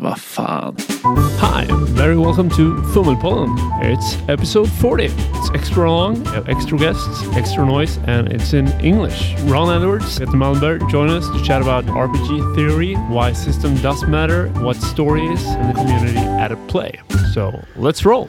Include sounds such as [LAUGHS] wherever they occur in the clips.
vad fan. Hi, very welcome to Fummelpollen. It's episode 40. It's extra long, extra guests, extra noise, and it's in English. Ron Edwards, Peter Malmberg join us to chat about RPG theory, why system does matter, what story is, and the community at a play. So let's roll.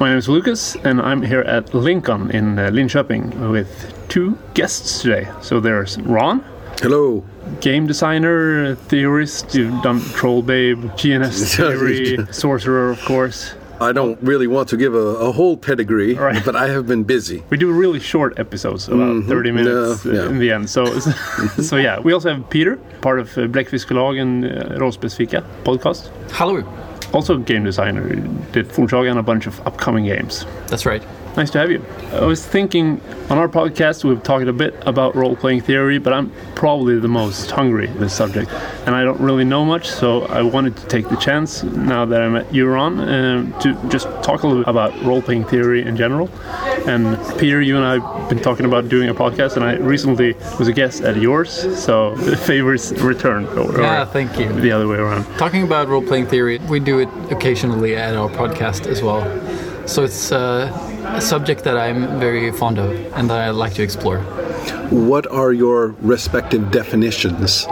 My name is Lucas, and I'm here at LinCon in uh, Linköping with two guests today. So there's Ron, Hello. game designer, theorist. You've done Trollbabe, GNS [LAUGHS] theory, sorcerer, of course. I don't really want to give a, a whole pedigree, Right. but I have been busy. We do really short episodes, about 30 minutes Mm-hmm. Yeah, uh, yeah. in the end. So, [LAUGHS] so yeah, we also have Peter, part of uh, Bläckfiskförlaget uh, Rollspelsfika podcast. Hello. Also game designer, did Fornsaga and a bunch of upcoming games. That's right. Nice to have you. I was thinking on our podcast we've talked a bit about role playing theory, but I'm probably the most hungry in this subject, and I don't really know much. So I wanted to take the chance now that I met you, Ron, um, to just talk a little bit about role playing theory in general. And Peter, you and I have been talking about doing a podcast, and I recently was a guest at yours, so the [LAUGHS] favors returned. Or, Yeah, thank you. the other way around. Talking about role playing theory, we do it occasionally at our podcast as well. So it's uh, a subject that I'm very fond of and that I like to explore. What are your respective definitions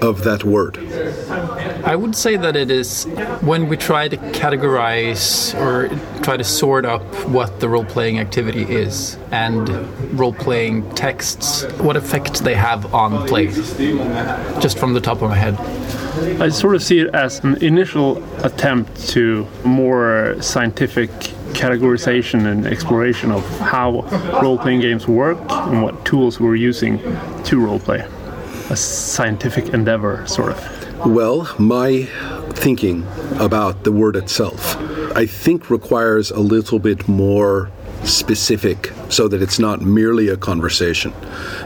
of that word? I would say that it is when we try to categorize or try to sort up what the role playing activity is and role playing texts, what effect they have on play. Just from the top of my head. I sort of see it as an initial attempt to more scientific categorization and exploration of how role playing games work and what tools we're using to role play. A scientific endeavor, sort of. Well, my thinking about the word itself, I think requires a little bit more specific so that it's not merely a conversation,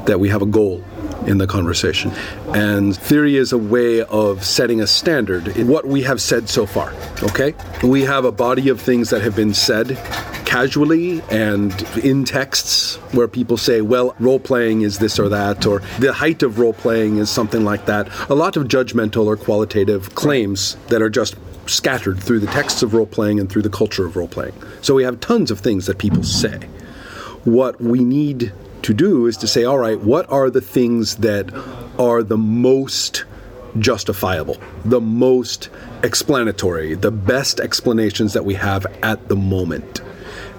that we have a goal in the conversation. And theory is a way of setting a standard in what we have said so far, okay? We have a body of things that have been said casually and in texts where people say, well, role playing is this or that, or the height of role playing is something like that. A lot of judgmental or qualitative claims that are just scattered through the texts of role playing and through the culture of role playing. So we have tons of things that people say. What we need to do is to say, all right, what are the things that are the most justifiable, the most explanatory, the best explanations that we have at the moment?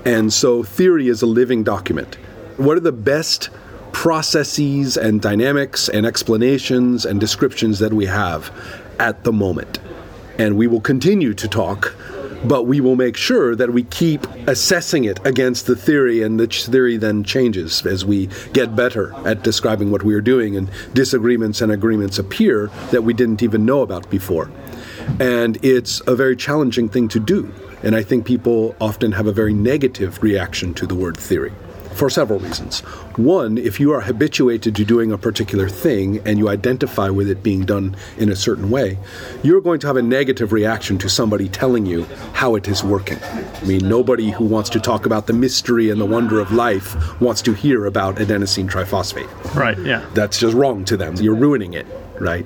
And so theory is a living document. What are the best processes and dynamics and explanations and descriptions that we have at the moment? And we will continue to talk, but we will make sure that we keep assessing it against the theory, and the theory then changes as we get better at describing what we are doing, and disagreements and agreements appear that we didn't even know about before. And it's a very challenging thing to do. And I think people often have a very negative reaction to the word theory for several reasons. One, if you are habituated to doing a particular thing and you identify with it being done in a certain way, you're going to have a negative reaction to somebody telling you how it is working. I mean, nobody who wants to talk about the mystery and the wonder of life wants to hear about adenosine triphosphate. Right, yeah. That's just wrong to them. You're ruining it, right?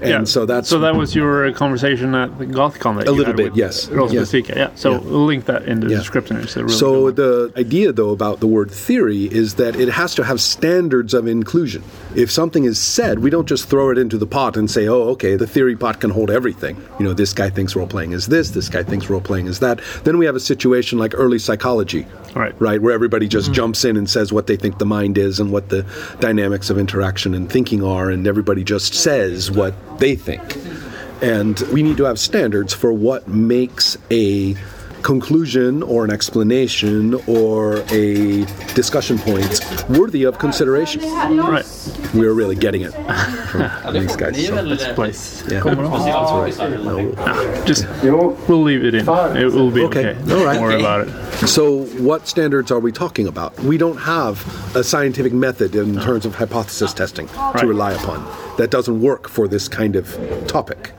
And yeah. so that's so that was your conversation at the GothCon that A little bit, yes. Yeah. Yeah. So Yeah. we'll link that in the Yeah. description. Really So the idea, though, about the word theory is that it has to have standards of inclusion. If something is said, we don't just throw it into the pot and say, "Oh, okay, the theory pot can hold everything." You know, this guy thinks role playing is this, this guy thinks role playing is that. Then we have a situation like early psychology, Right. Right, where everybody just mm-hmm. jumps in and says what they think the mind is and what the dynamics of interaction and thinking are, and everybody just says what they think. And we need to have standards for what makes a conclusion or an explanation or a discussion point worthy of consideration. right. We're really getting it [LAUGHS] from these guys. so- This place. yeah, that's right. No. Ah, just we'll leave it in. It will be okay. Okay. All right. Don't worry about it. So, what standards are we talking about? We don't have a scientific method in terms of hypothesis testing to rely upon. That doesn't work for this kind of topic.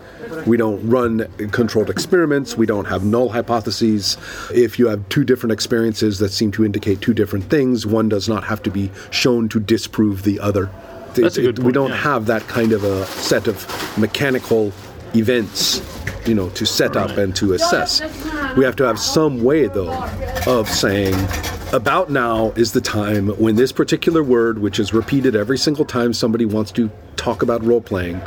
We don't run controlled experiments. We don't have null hypotheses. If you have two different experiences that seem to indicate two different things, one does not have to be shown to disprove the other. That's a good we point, don't yeah. have that kind of a set of mechanical events you know, to set up and to assess. We have to have some way, though, of saying, about now is the time when this particular word, which is repeated every single time somebody wants to talk about role playing,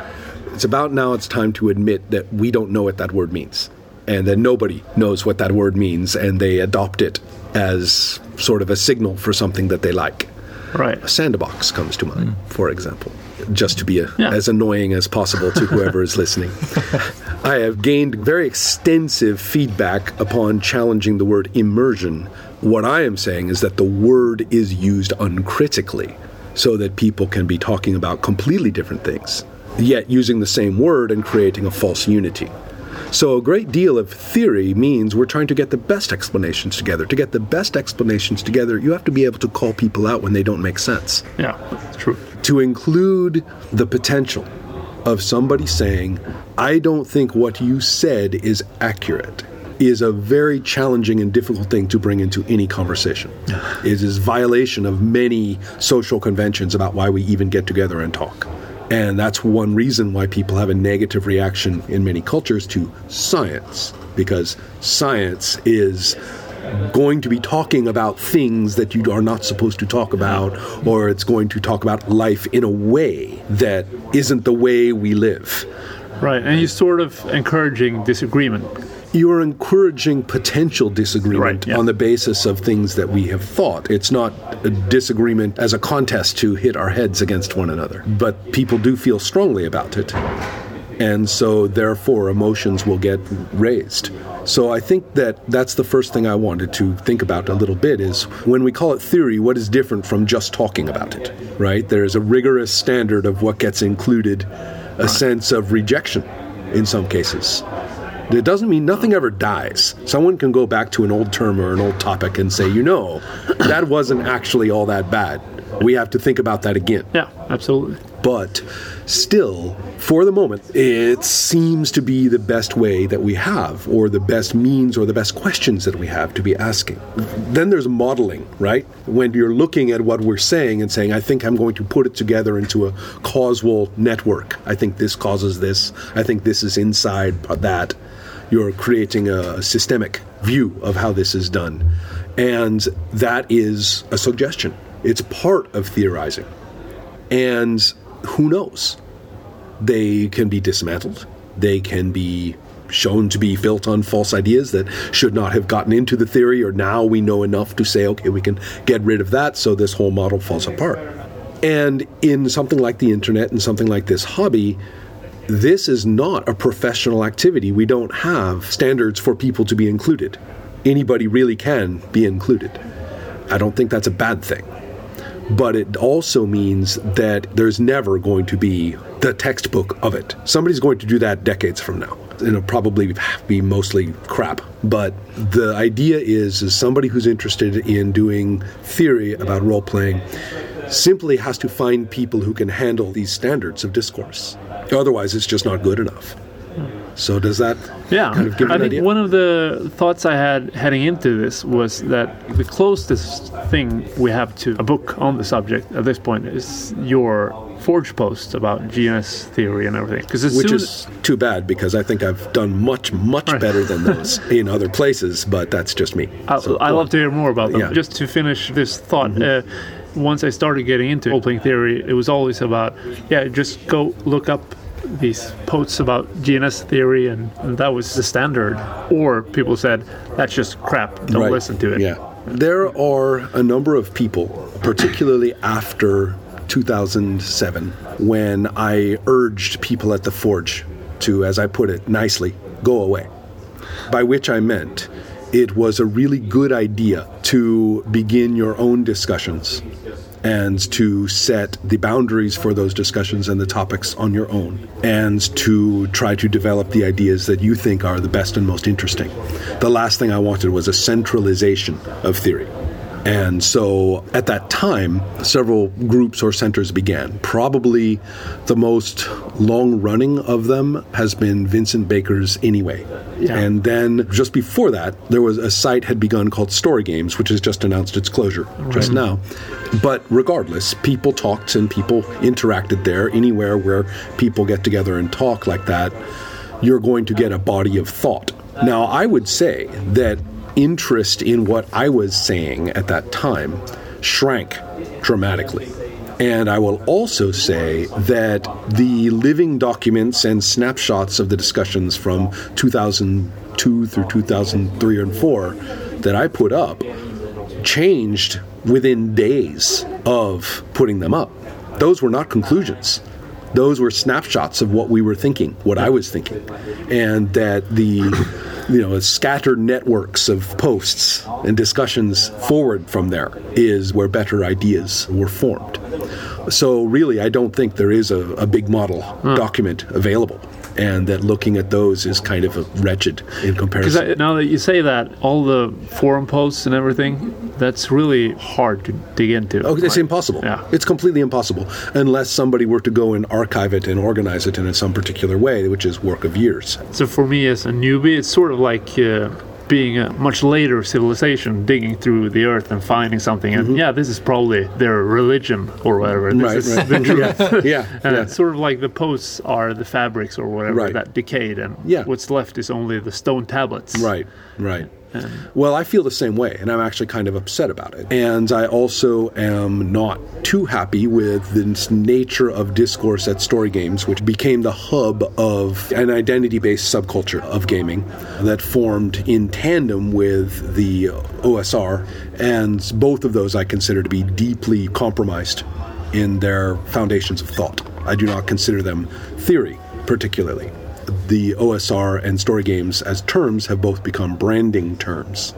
it's about now it's time to admit that we don't know what that word means. And that nobody knows what that word means, and they adopt it as sort of a signal for something that they like. Right. A sandbox comes to mind, mm. for example, just to be a, Yeah. as annoying as possible to whoever is listening. [LAUGHS] I have gained very extensive feedback upon challenging the word immersion. What I am saying is that the word is used uncritically so that people can be talking about completely different things, yet using the same word and creating a false unity. So, a great deal of theory means we're trying to get the best explanations together. To get the best explanations together, you have to be able to call people out when they don't make sense. Yeah, that's true. To include the potential of somebody saying, I don't think what you said is accurate, is a very challenging and difficult thing to bring into any conversation. [SIGHS] It is violation of many social conventions about why we even get together and talk. And that's one reason why people have a negative reaction in many cultures to science, because science is going to be talking about things that you are not supposed to talk about, or it's going to talk about life in a way that isn't the way we live. Right, and you're sort of encouraging disagreement. You are encouraging potential disagreement Right, yeah. on the basis of things that we have thought. It's not a disagreement as a contest to hit our heads against one another, but people do feel strongly about it. And so, therefore, emotions will get raised. So, I think that that's the first thing I wanted to think about a little bit is when we call it theory, what is different from just talking about it, right? There is a rigorous standard of what gets included, a sense of rejection in some cases. It doesn't mean nothing ever dies. Someone can go back to an old term or an old topic and say, you know, that wasn't actually all that bad. We have to think about that again. Yeah, absolutely. But still, for the moment, it seems to be the best way that we have, or the best means, or the best questions that we have to be asking. Then there's modeling, right? When you're looking at what we're saying and saying, I think I'm going to put it together into a causal network. I think this causes this. I think this is inside that. You're creating a systemic view of how this is done. And that is a suggestion. It's part of theorizing. And who knows? They can be dismantled. They can be shown to be built on false ideas that should not have gotten into the theory, or now we know enough to say, okay, we can get rid of that, so this whole model falls apart. And in something like the internet and something like this hobby, this is not a professional activity. We don't have standards for people to be included. Anybody really can be included. I don't think that's a bad thing but it also means that there's never going to be the textbook of it. Somebody's going to do that decades from now. It'll probably be mostly crap. But the idea is, is somebody who's interested in doing theory about role playing simply has to find people who can handle these standards of discourse. Otherwise, it's just not good enough. So does that Yeah, kind of give I think idea? one of the thoughts I had heading into this was that the closest thing we have to a book on the subject at this point is your Forge post about GNS theory and everything. Because Which is too bad because I think I've done much, much better than those [LAUGHS] in other places, but that's just me. I, So, I love to hear more about them. Yeah. Mm-hmm. Just to finish this thought, uh, once I started getting into role playing theory, it was always about, yeah, just go look up these posts about GNS theory, and, and that was the standard. Or people said, that's just crap, don't Right. listen to it. Yeah. There are a number of people, particularly after 2007, when I urged people at the Forge to, as I put it nicely, go away. By which I meant it was a really good idea to begin your own discussions and to set the boundaries for those discussions and the topics on your own and to try to develop the ideas that you think are the best and most interesting. The last thing I wanted was a centralization of theory. And so at that time, several groups or centers began. Probably the most long running of them has been Vincent Baker's Anyway. Yeah. And then just before that, there was a site had begun called Story Games, which has just announced its closure just now. But regardless, people talked and people interacted there. Anywhere where people get together and talk like that, you're going to get a body of thought. Now, I would say that interest in what I was saying at that time shrank dramatically. And I will also say that the living documents and snapshots of the discussions from 2002 through 2003 and 4 that I put up changed within days of putting them up. Those were not conclusions. Those were snapshots of what we were thinking, what I was thinking. And that the you know, scattered networks of posts and discussions forward from there is where better ideas were formed. So, really, I don't think there is a, a big model document available. And that looking at those is kind of a wretched in comparison. Because now that you say that, all the forum posts and everything, that's really hard to dig into. Oh, it's Like, impossible. Yeah. It's completely impossible unless somebody were to go and archive it and organize it in some particular way, which is work of years. So for me as a newbie, it's sort of like uh, being a much later civilization, digging through the earth and finding something. And yeah, this is probably their religion or whatever. This Mm-hmm. Right, is right. [LAUGHS] the truth. Yeah, And yeah. it's [LAUGHS] sort of like the posts are the fabrics or whatever Right. that decayed, and Yeah. what's left is only the stone tablets. Right, right. Well, I feel the same way, and I'm actually kind of upset about it. And I also am not too happy with the nature of discourse at Story Games, which became the hub of an identity based subculture of gaming that formed in tandem with the OSR. And both of those I consider to be deeply compromised in their foundations of thought. I do not consider them theory, particularly the OSR and story games as terms have both become branding terms.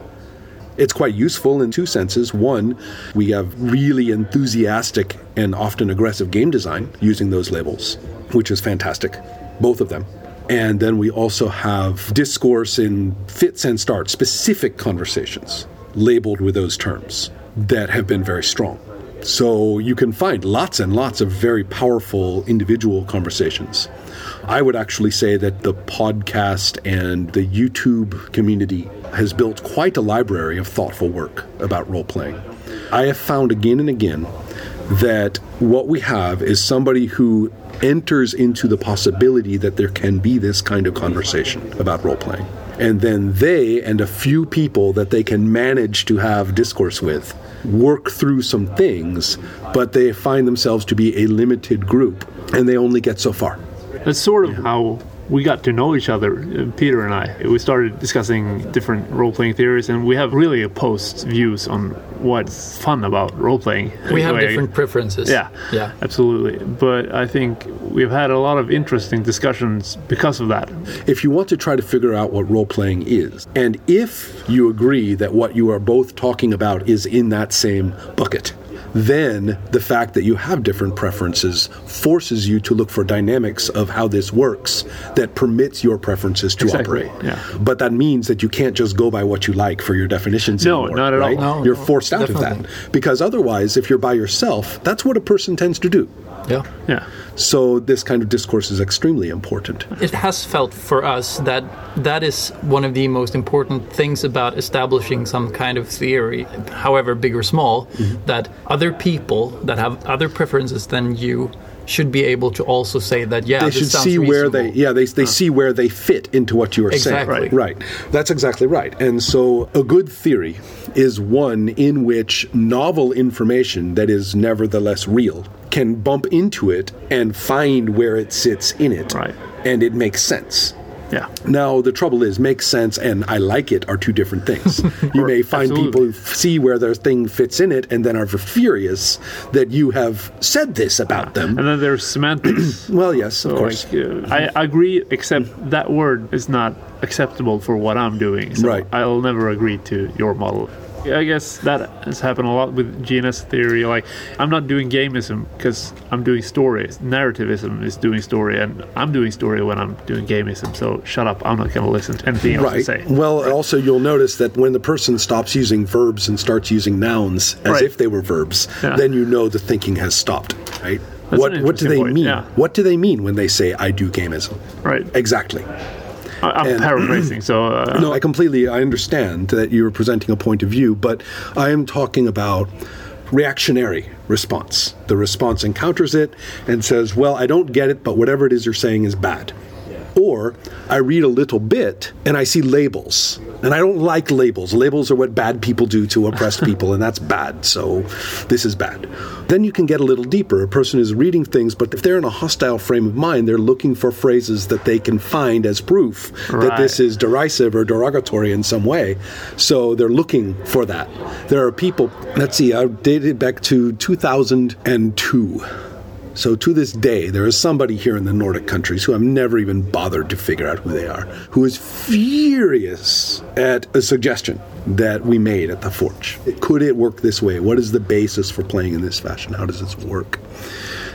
It's quite useful in two senses. One, we have really enthusiastic and often aggressive game design using those labels, which is fantastic, both of them. And then we also have discourse in fits and starts, specific conversations labeled with those terms that have been very strong. So you can find lots and lots of very powerful individual conversations. I would actually say that the podcast and the YouTube community has built quite a library of thoughtful work about role playing. I have found again and again that what we have is somebody who enters into the possibility that there can be this kind of conversation about role playing. And then they and a few people that they can manage to have discourse with work through some things, but they find themselves to be a limited group and they only get so far. That's sort of how we got to know each other, uh, Peter and I. We started discussing different role playing theories, and we have really opposed views on what's fun about role playing. We have different preferences. Yeah, Yeah. absolutely. But I think we've had a lot of interesting discussions because of that. if you want to try to figure out what role playing is, and if you agree that what you are both talking about is in that same bucket, then the fact that you have different preferences forces you to look for dynamics of how this works that permits your preferences to Exactly, operate. yeah. But that means that you can't just go by what you like for your definitions No, anymore. not at all. No, You're no, forced out of that. Because otherwise, if you're by yourself, that's what a person tends to do. Yeah. Yeah. So this kind of discourse is extremely important. It has felt for us that that is one of the most important things about establishing some kind of theory, however big or small, mm-hmm. that other people that have other preferences than you should be able to also say that yeah they should see where they yeah they, they see where they fit into what you are Exactly. saying right. That's exactly right. And so a good theory is one in which novel information that is nevertheless real can bump into it and find where it sits in it. Right. and it makes sense Yeah. now the trouble is makes sense and i like it are two different things [LAUGHS] you may find Absolutely. people who f- see where their thing fits in it and then are furious that you have said this about them And then there's semantics. [CLEARS THROAT] well yes So of course like, uh, I I agree, except that word is not acceptable for what I'm doing. So Right. I'll never agree to your model. I guess that has happened a lot with GNS theory. Like, I'm not doing gamism because I'm doing story. Narrativism is doing story, and I'm doing story when I'm doing gamism. So shut up. I'm not going to listen to anything else you Right. say. Well, also you'll notice that when the person stops using verbs and starts using nouns as Right. if they were verbs, Yeah. then you know the thinking has stopped. Right? That's what what do they point, mean? yeah. What do they mean when they say I do gamism? Right. Exactly. I- I'm And- paraphrasing. So uh, No, I completely I understand that you're presenting a point of view, but I am talking about reactionary response. The response encounters it and says, "Well, I don't get it, but whatever it is you're saying is bad." Or I read a little bit and I see labels. And I don't like labels. Labels are what bad people do to oppressed [LAUGHS] people, and that's bad. So this is bad. Then you can get a little deeper. A person is reading things, but if they're in a hostile frame of mind, they're looking for phrases that they can find as proof that this is derisive or derogatory in some way. So they're looking for that. There are people, let's see, I dated back to 2002. So to this day, there is somebody here in the Nordic countries who I've never even bothered to figure out who they are, who is furious at a suggestion that we made at the Forge. Could it work this way? What is the basis for playing in this fashion? How does this work?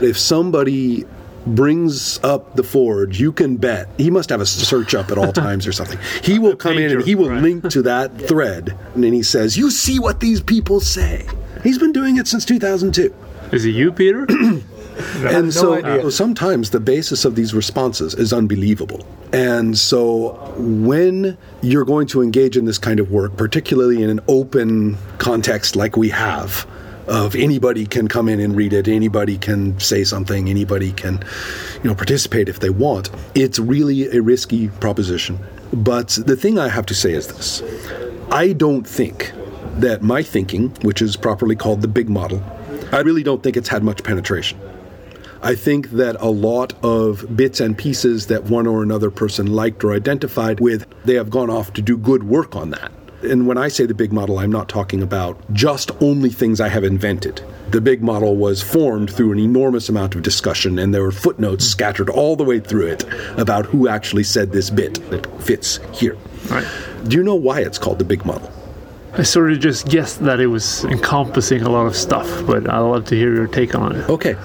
If somebody brings up the Forge, you can bet he must have a search up at all [LAUGHS] times or something. He will come in and he will Right. link to that thread, and then he says, "You see what these people say." He's been doing it since 2002 Is it you, Peter? [CLEARS THROAT] [LAUGHS] and so idea. sometimes the basis of these responses is unbelievable. And so when you're going to engage in this kind of work, particularly in an open context like we have, of anybody can come in and read it, anybody can say something, anybody can, you know, participate if they want. It's really a risky proposition. But the thing I have to say is this: I don't think that my thinking, which is properly called the big model, I really don't think it's had much penetration. I think that a lot of bits and pieces that one or another person liked or identified with, they have gone off to do good work on that. And when I say the big model, I'm not talking about just only things I have invented. The big model was formed through an enormous amount of discussion, and there were footnotes scattered all the way through it about who actually said this bit that fits here. Right. Do you know why it's called the big model? I sort of just guessed that it was encompassing a lot of stuff, but I'd love to hear your take on it. Okay,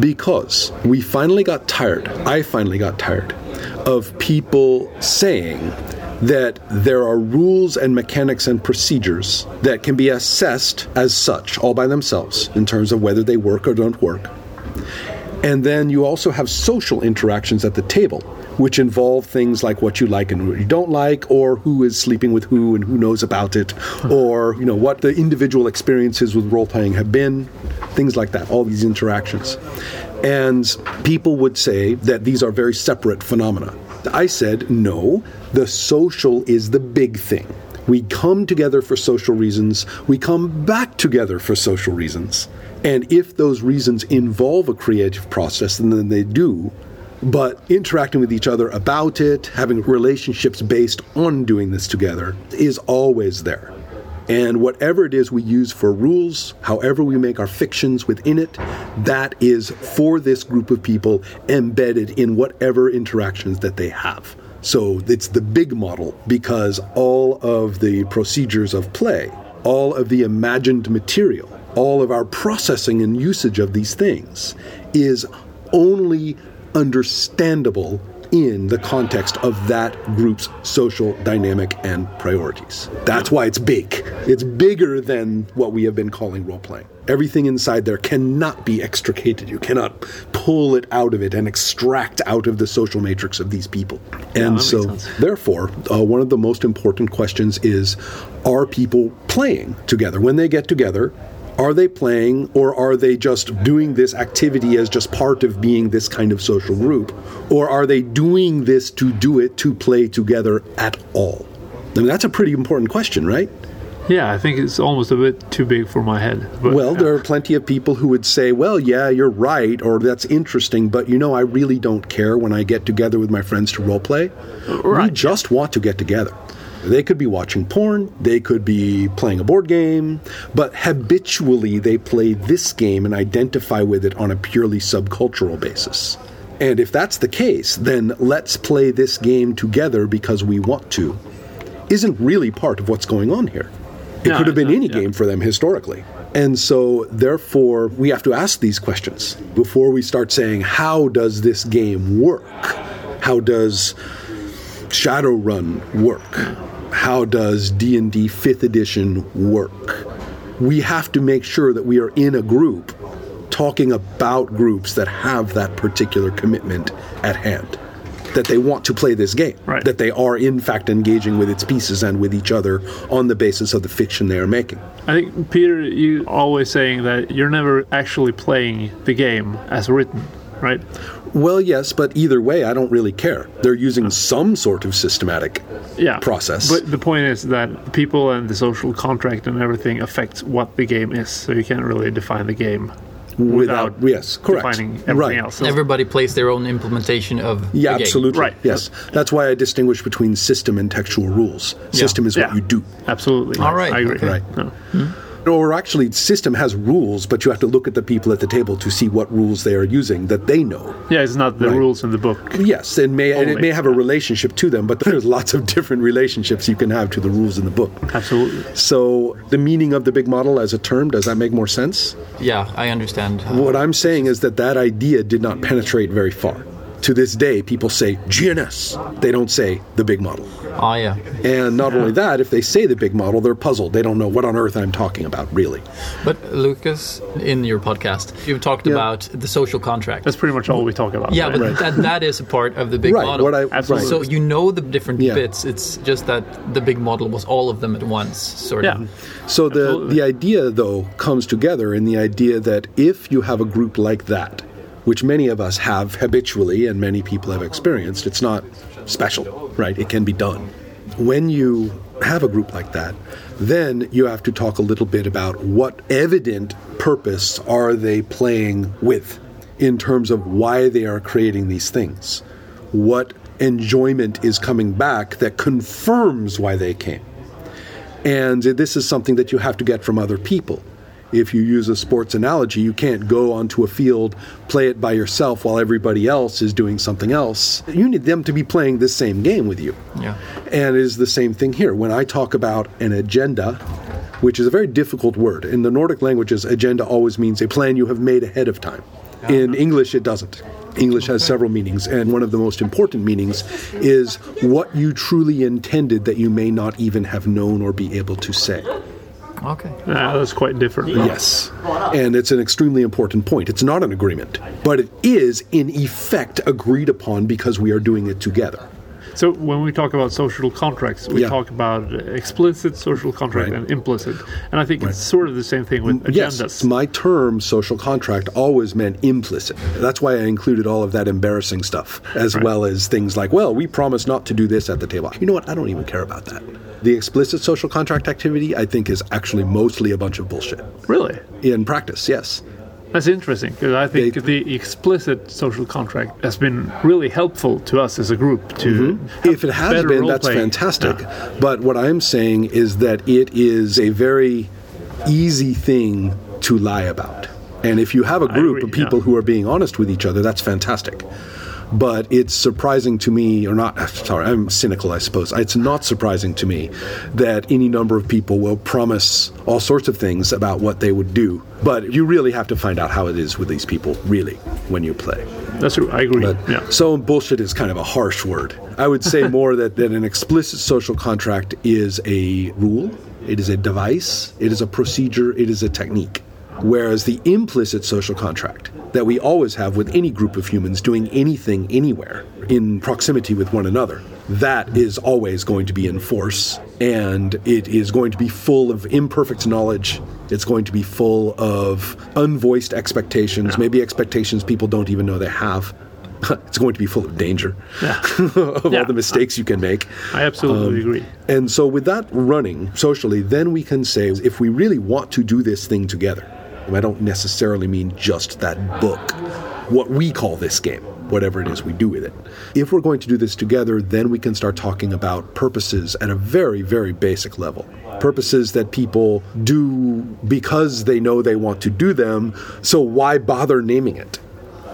because we finally got tired, I finally got tired of people saying that there are rules and mechanics and procedures that can be assessed as such all by themselves in terms of whether they work or don't work. And then you also have social interactions at the table, which involve things like what you like and what you don't like, or who is sleeping with who and who knows about it, hmm. or you know what the individual experiences with role playing have been, things like that. All these interactions, and people would say that these are very separate phenomena. I said no. The social is the big thing. We come together for social reasons. We come back together for social reasons. And if those reasons involve a creative process, then they do, but interacting with each other about it, having relationships based on doing this together, is always there. And whatever it is we use for rules, however we make our fictions within it, that is for this group of people embedded in whatever interactions that they have. So it's the big model because all of the procedures of play, all of the imagined material, all of our processing and usage of these things is only understandable in the context of that group's social dynamic and priorities. That's why it's big. It's bigger than what we have been calling role playing. Everything inside there cannot be extricated. You cannot pull it out of it and extract out of the social matrix of these people. And makes so, therefore, uh, one of the most important questions is are people playing together? When they get together, are they playing or are they just doing this activity as just part of being this kind of social group? Or are they doing this to do it to play together at all? I mean, that's a pretty important question, right? Yeah, I think it's almost a bit too big for my head. But, Well, yeah. there are plenty of people who would say, well, yeah, you're right, or that's interesting, but you know, I really don't care when I get together with my friends to role play. We just want to get together. They could be watching porn, they could be playing a board game, but habitually they play this game and identify with it on a purely subcultural basis. And if that's the case, then let's play this game together because we want to isn't really part of what's going on here. It No, could have been no, any yeah. game for them historically. And so, therefore, we have to ask these questions before we start saying, how does this game work? How does Shadowrun work? How does D&D 5th edition work? We have to make sure that we are in a group talking about groups that have that particular commitment at hand. That they want to play this game. Right. That they are, in fact, engaging with its pieces and with each other on the basis of the fiction they are making. I think Peter, you always saying that you're never actually playing the game as written, right? Well, yes, but either way, I don't really care. They're using some sort of systematic yeah. process. But the point is that people and the social contract and everything affects what the game is. So you can't really define the game without, yes, correct. defining everything right. else. So- Everybody plays their own implementation of Yeah, the game. absolutely. Right. Yes, that's why I distinguish between system and textual rules. System is what Yeah. you do. Absolutely. All right, I agree. okay. Right. No. Hmm? Or actually, system has rules, but you have to look at the people at the table to see what rules they are using that they know. Yeah, it's not the Right. rules in the book. Yes, it may and it may have a relationship to them, but [LAUGHS] there's lots of different relationships you can have to the rules in the book. Absolutely. So the meaning of the big model as a term does that make more sense? Yeah, I understand. What I'm saying is that that idea did not penetrate very far. To this day, people say GNS. They don't say the big model. Oh, yeah. And not only that, if they say the big model, they're puzzled. They don't know what on earth I'm talking about, really. But Lucas, in your podcast, you've talked Yeah. about the social contract. That's pretty much all we talk about. yeah, right? but that, that is a part of the big Right, model. what I- Absolutely. So you know the different Yeah. bits. It's just that the big model was all of them at once, sort yeah. of. So the, Absolutely. the idea, though, comes together in the idea that if you have a group like that, which many of us have habitually and many people have experienced, it's not special, right? It can be done. When you have a group like that, then you have to talk a little bit about what evident purpose are they playing with in terms of why they are creating these things. What enjoyment is coming back that confirms why they came. And this is something that you have to get from other people. If you use a sports analogy, you can't go onto a field, play it by yourself while everybody else is doing something else. You need them to be playing the same game with you. Yeah. And it is the same thing here. When I talk about an agenda, which is a very difficult word, in the Nordic languages, agenda always means a plan you have made ahead of time. Uh-huh. In English, it doesn't. English has several meanings, and one of the most important meanings is what you truly intended that you may not even have known or be able to say. Okay. Yeah, that's quite different. Yes. And it's an extremely important point. It's not an agreement, but it is, in effect, agreed upon because we are doing it together. So when we talk about social contracts, we Yeah. talk about explicit social contract Right. and implicit, and I think it's sort of the same thing with agendas. Yes, my term social contract always meant implicit. That's why I included all of that embarrassing stuff, as well as things like, well, we promise not to do this at the table. You know what? I don't even care about that. The explicit social contract activity, I think, is actually mostly a bunch of bullshit. really, In practice, yes. that's interesting because I think They- the explicit social contract has been really helpful to us as a group to. Mm-hmm. If it has been, that's role-playing. fantastic. But what I'm saying is that it is a very easy thing to lie about. And if you have a group agree, of people yeah. who are being honest with each other, that's fantastic. But it's surprising to me, or not, sorry, I'm cynical, I suppose. It's not surprising to me that any number of people will promise all sorts of things about what they would do. But you really have to find out how it is with these people, really, when you play. That's true. I agree. But yeah. so bullshit is kind of a harsh word. I would say [LAUGHS] more that, that an explicit social contract is a rule, it is a device, it is a procedure, it is a technique. Whereas the implicit social contract that we always have with any group of humans doing anything anywhere in proximity with one another, that is always going to be in force and it is going to be full of imperfect knowledge. It's going to be full of unvoiced expectations, maybe expectations people don't even know they have. [LAUGHS] it's going to be full of danger [LAUGHS] of Yeah. all the mistakes you can make. I absolutely Um, agree. And so, with that running socially, then we can say if we really want to do this thing together, and I don't necessarily mean just that book, what we call this game, whatever it is we do with it. If we're going to do this together, then we can start talking about purposes at a very, very basic level. Purposes that people do because they know they want to do them, so why bother naming it?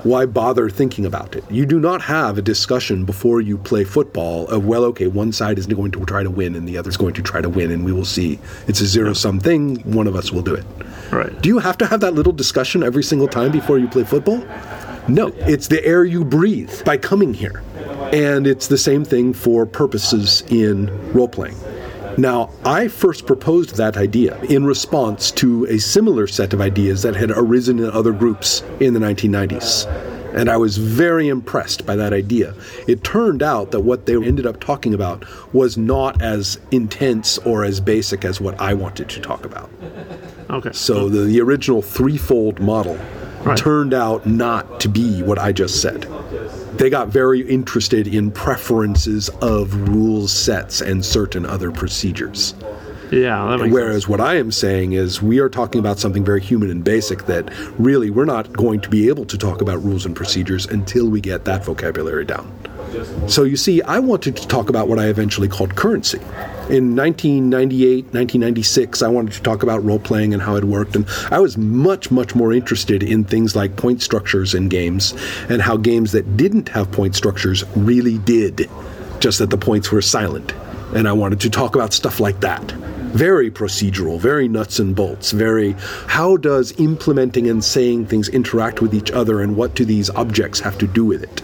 Why bother thinking about it? You do not have a discussion before you play football of, well, okay, one side is going to try to win and the other is going to try to win, and we will see. It's a zero sum thing. One of us will do it. Right. Do you have to have that little discussion every single time before you play football? No, it's the air you breathe by coming here. And it's the same thing for purposes in role playing. Now, I first proposed that idea in response to a similar set of ideas that had arisen in other groups in the 1990s. And I was very impressed by that idea. It turned out that what they ended up talking about was not as intense or as basic as what I wanted to talk about. Okay. So the, the original threefold model Right. turned out not to be what I just said. They got very interested in preferences of rules sets and certain other procedures. Yeah, Whereas what I am saying is we are talking about something very human and basic that really we're not going to be able to talk about rules and procedures until we get that vocabulary down. So you see, I wanted to talk about what I eventually called currency. In 1998, 1996, I wanted to talk about role playing and how it worked, and I was much, much more interested in things like point structures in games and how games that didn't have point structures really did, just that the points were silent. And I wanted to talk about stuff like that very procedural, very nuts and bolts, very how does implementing and saying things interact with each other and what do these objects have to do with it?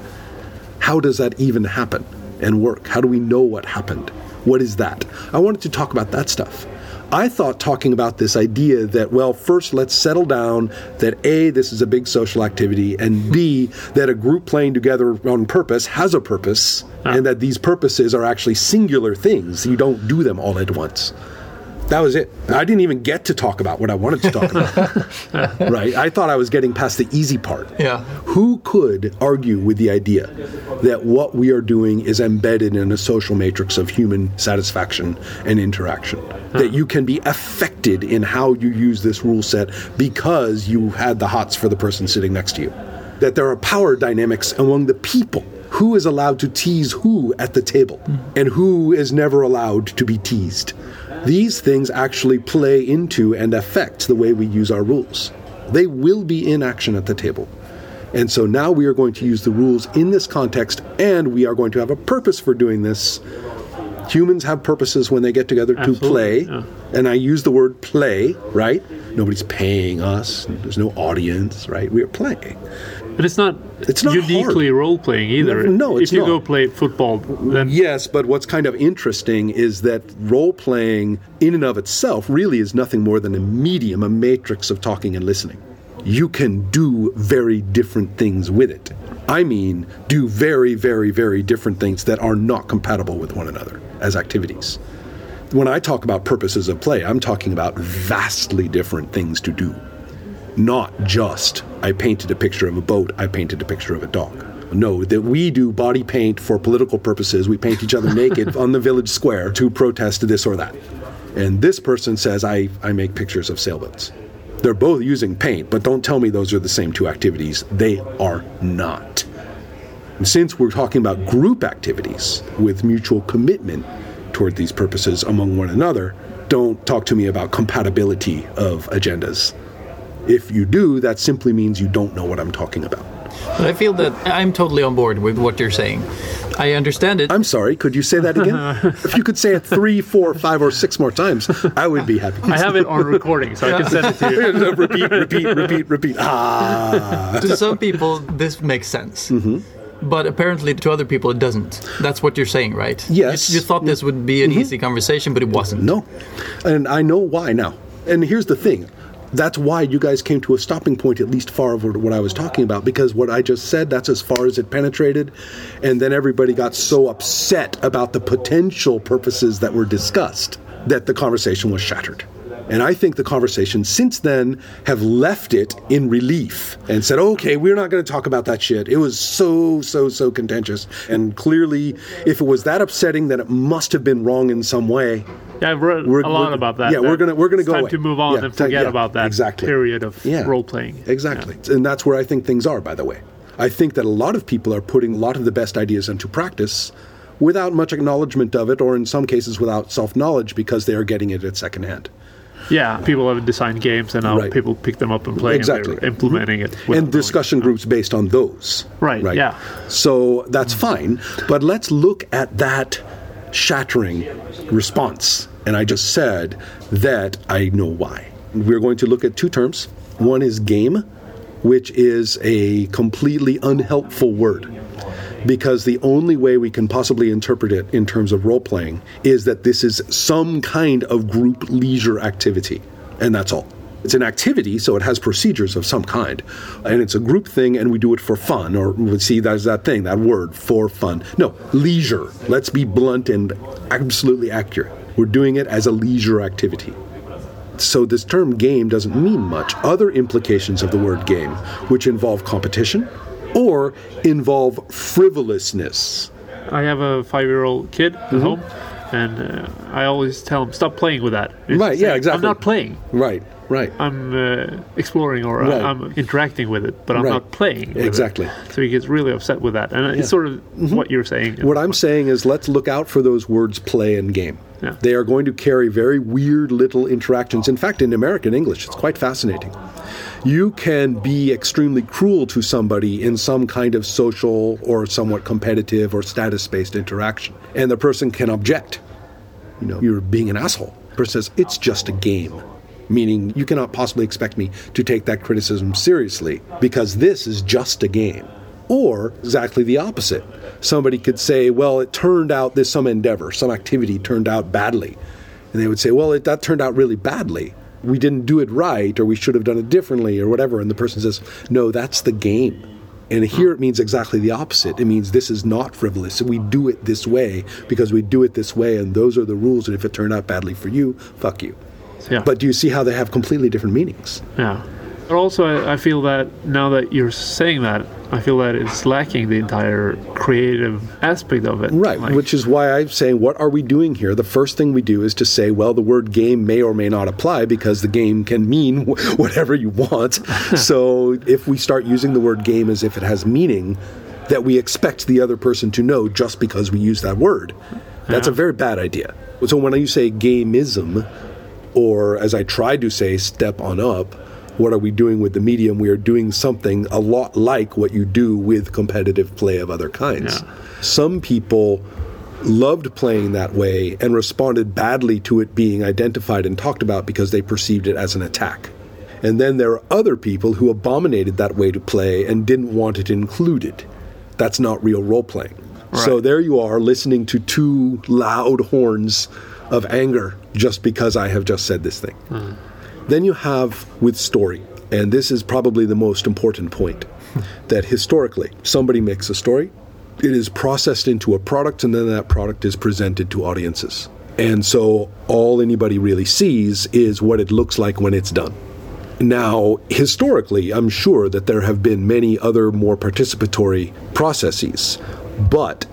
How does that even happen and work? How do we know what happened? What is that? I wanted to talk about that stuff. I thought talking about this idea that, well, first let's settle down that A, this is a big social activity, and B, that a group playing together on purpose has a purpose, ah. and that these purposes are actually singular things. You don't do them all at once. That was it. I didn't even get to talk about what I wanted to talk about. [LAUGHS] right? I thought I was getting past the easy part. Yeah. Who could argue with the idea that what we are doing is embedded in a social matrix of human satisfaction and interaction? That you can be affected in how you use this rule set because you had the hots for the person sitting next to you. That there are power dynamics among the people. Who is allowed to tease who at the table hmm. and who is never allowed to be teased? These things actually play into and affect the way we use our rules. They will be in action at the table. And so now we are going to use the rules in this context, and we are going to have a purpose for doing this. Humans have purposes when they get together to play. yeah. And I use the word play, right? Nobody's paying us, there's no audience, right? We are playing. But it's not, It's not uniquely role playing either. No, it's if you not. go play football, then Yes, but what's kind of interesting is that role playing, in and of itself, really is nothing more than a medium, a matrix of talking and listening. You can do very different things with it. I mean, do very, very, very different things that are not compatible with one another as activities. When I talk about purposes of play, I'm talking about vastly different things to do. Not just, I painted a picture of a boat, I painted a picture of a dog. No, that we do body paint for political purposes. We paint each other naked [LAUGHS] on the village square to protest this or that. And this person says, I, I make pictures of sailboats. They're both using paint, but don't tell me those are the same two activities. They are not. And since we're talking about group activities with mutual commitment toward these purposes among one another, don't talk to me about compatibility of agendas. If you do, that simply means you don't know what I'm talking about. But I feel that I'm totally on board with what you're saying. I understand it. I'm sorry, could you say that again? [LAUGHS] if you could say it three, four, five, or six more times, I would be happy. I have it on recording, so I can send it to you. [LAUGHS] repeat, repeat, repeat, repeat. Ah. to some people, this makes sense. Mm-hmm. But apparently, to other people, it doesn't. That's what you're saying, right? Yes. Mm-hmm. You, you thought this would be an easy conversation, but it wasn't. No. And I know why now. And here's the thing. That's why you guys came to a stopping point, at least far over what I was talking about, because what I just said, that's as far as it penetrated. And then everybody got so upset about the potential purposes that were discussed that the conversation was shattered. And I think the conversations since then have left it in relief and said, okay, we're not going to talk about that shit. It was so, so, so contentious. And clearly, if it was that upsetting, then it must have been wrong in some way. Yeah, I've read We're- a lot about that. yeah, we're gonna- we're gonna it's go time away. to move on Yeah, and forget yeah, about that exactly. period of Yeah. role playing. Exactly. And that's where I think things are, by the way. I think that a lot of people are putting a lot of the best ideas into practice without much acknowledgement of it, or in some cases without self knowledge because they are getting it at second hand. Yeah, people have designed games, and now Right. people pick them up and play, Exactly. and they're mm-hmm. implementing it. and discussion groups based on those. Right, yeah. So that's fine. But let's look at that shattering response. And I just said that I know why. We're going to look at two terms. One is game, which is a completely unhelpful word. Because the only way we can possibly interpret it in terms of role playing is that this is some kind of group leisure activity. And that's all. It's an activity, so it has procedures of some kind. And it's a group thing, and we do it for fun. Or we see, there's that thing, that word, for fun. No, leisure. Let's be blunt and absolutely accurate. We're doing it as a leisure activity. So this term game doesn't mean much. Other implications of the word game, which involve competition or involve frivolousness. I have a five year old kid at Mm-hmm. home, and uh, I always tell him, stop playing with that. It's Right, yeah, exactly. I'm not playing. Right, right. I'm uh, exploring or Right. I'm interacting with it, but I'm Right. not playing. it. Exactly. Mm-hmm. So he gets really upset with that, and it's sort of what you're saying. What I'm saying is let's look out for those words play and game. Yeah. They are going to carry very weird little interactions. In fact, in American English, it's quite fascinating. You can be extremely cruel to somebody in some kind of social or somewhat competitive or status based interaction, and the person can object. You know, you're being an asshole. The person says, it's just a game. Meaning, you cannot possibly expect me to take that criticism seriously because this is just a game. Or exactly the opposite. Somebody could say, well, it turned out this some endeavor, some activity turned out badly. And they would say, well, it, that turned out really badly. We didn't do it right, or we should have done it differently, or whatever. And the person says, no, that's the game. And here it means exactly the opposite. It means this is not frivolous. We do it this way because we do it this way, and those are the rules. And if it turned out badly for you, fuck you. Yeah. But do you see how they have completely different meanings? Yeah. But also, I, I feel that now that you're saying that, I feel that it's lacking the entire creative aspect of it. Right, Like, which is why I'm saying, what are we doing here? The first thing we do is to say, well, the word game may or may not apply because the game can mean wh- [LAUGHS] whatever you want. [LAUGHS] so if we start using the word game as if it has meaning that we expect the other person to know just because we use that word, that's a very bad idea. So when you say gamism, or as I tried to say, step on up, what are we doing with the medium? We are doing something a lot like what you do with competitive play of other kinds. Some people loved playing that way and responded badly to it being identified and talked about because they perceived it as an attack. And then there are other people who abominated that way to play and didn't want it included. That's not real role playing. So there you are listening to two loud horns of anger just because I have just said this thing. Hmm. Then you have with story, and this is probably the most important point that historically, somebody makes a story, it is processed into a product, and then that product is presented to audiences. And so all anybody really sees is what it looks like when it's done. Now, historically, I'm sure that there have been many other more participatory processes, but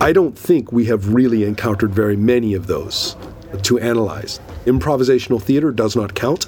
I don't think we have really encountered very many of those to analyze. Improvisational theater does not count.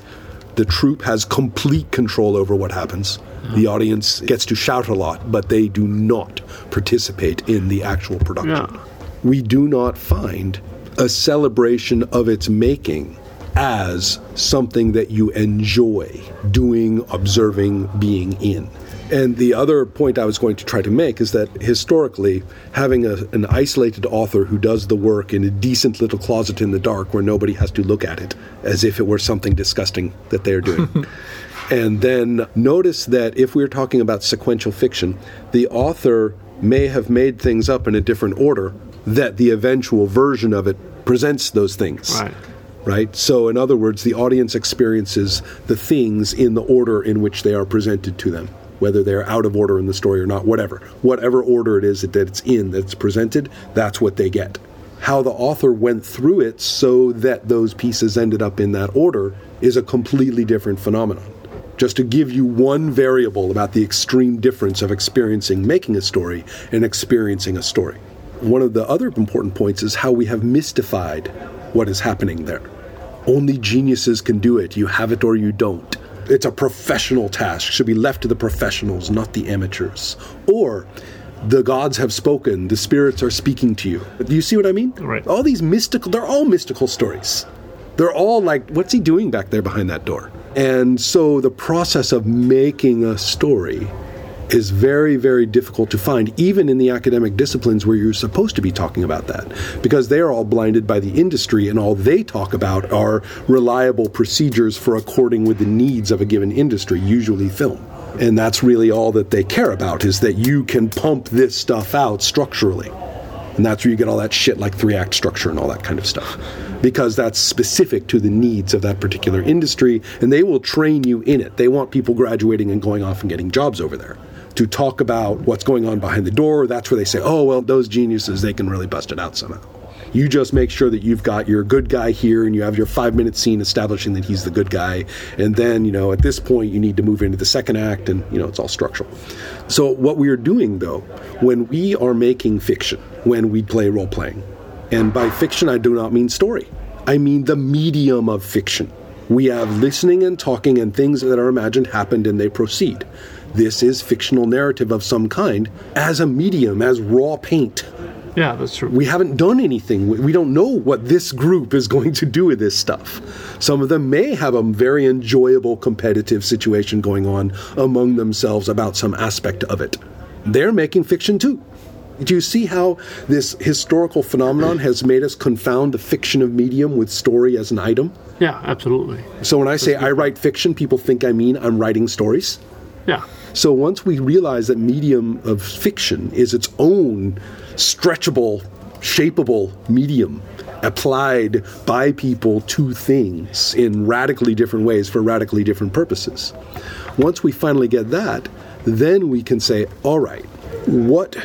The troupe has complete control over what happens. The uh-huh. audience gets to shout a lot, but they do not participate in the actual production. We do not find a celebration of its making as something that you enjoy doing, observing, being in. And the other point I was going to try to make is that historically, having a, an isolated author who does the work in a decent little closet in the dark where nobody has to look at it as if it were something disgusting that they're doing. [LAUGHS] and then notice that if we're talking about sequential fiction, the author may have made things up in a different order, that the eventual version of it presents those things Right. right? So, in other words, the audience experiences the things in the order in which they are presented to them, whether they're out of order in the story or not, whatever. Whatever order it is that it's in that's presented, that's what they get. How the author went through it so that those pieces ended up in that order is a completely different phenomenon. Just to give you one variable about the extreme difference of experiencing making a story and experiencing a story. One of the other important points is how we have mystified what is happening there. Only geniuses can do it. You have it or you don't. It's a professional task. Should be left to the professionals, not the amateurs. Or the gods have spoken. The spirits are speaking to you. Do you see what I mean? Right. All these mystical, they're all mystical stories. They're all like, what's he doing back there behind that door? And so the process of making a story is very, very difficult to find, even in the academic disciplines where you're supposed to be talking about that, because they are all blinded by the industry, and all they talk about are reliable procedures for according with the needs of a given industry, usually film. And that's really all that they care about is that you can pump this stuff out structurally. And that's where you get all that shit like three act structure and all that kind of stuff. Because that's specific to the needs of that particular industry, and they will train you in it. They want people graduating and going off and getting jobs over there. To talk about what's going on behind the door, that's where they say, oh, well, those geniuses, they can really bust it out somehow. You just make sure that you've got your good guy here and you have your five minute scene establishing that he's the good guy. And then, you know, at this point, you need to move into the second act and, you know, it's all structural. So, what we are doing though, when we are making fiction, when we play role playing, and by fiction, I do not mean story, I mean the medium of fiction. We have listening and talking and things that are imagined happened and they proceed. This is fictional narrative of some kind as a medium, as raw paint. Yeah, that's true. We haven't done anything. We don't know what this group is going to do with this stuff. Some of them may have a very enjoyable competitive situation going on among themselves about some aspect of it. They're making fiction too. Do you see how this historical phenomenon has made us confound the fiction of medium with story as an item? Yeah, absolutely. So when I say I write fiction, people think I mean I'm writing stories. Yeah. So once we realize that medium of fiction is its own stretchable, shapeable medium applied by people to things in radically different ways for radically different purposes. Once we finally get that, then we can say, all right, what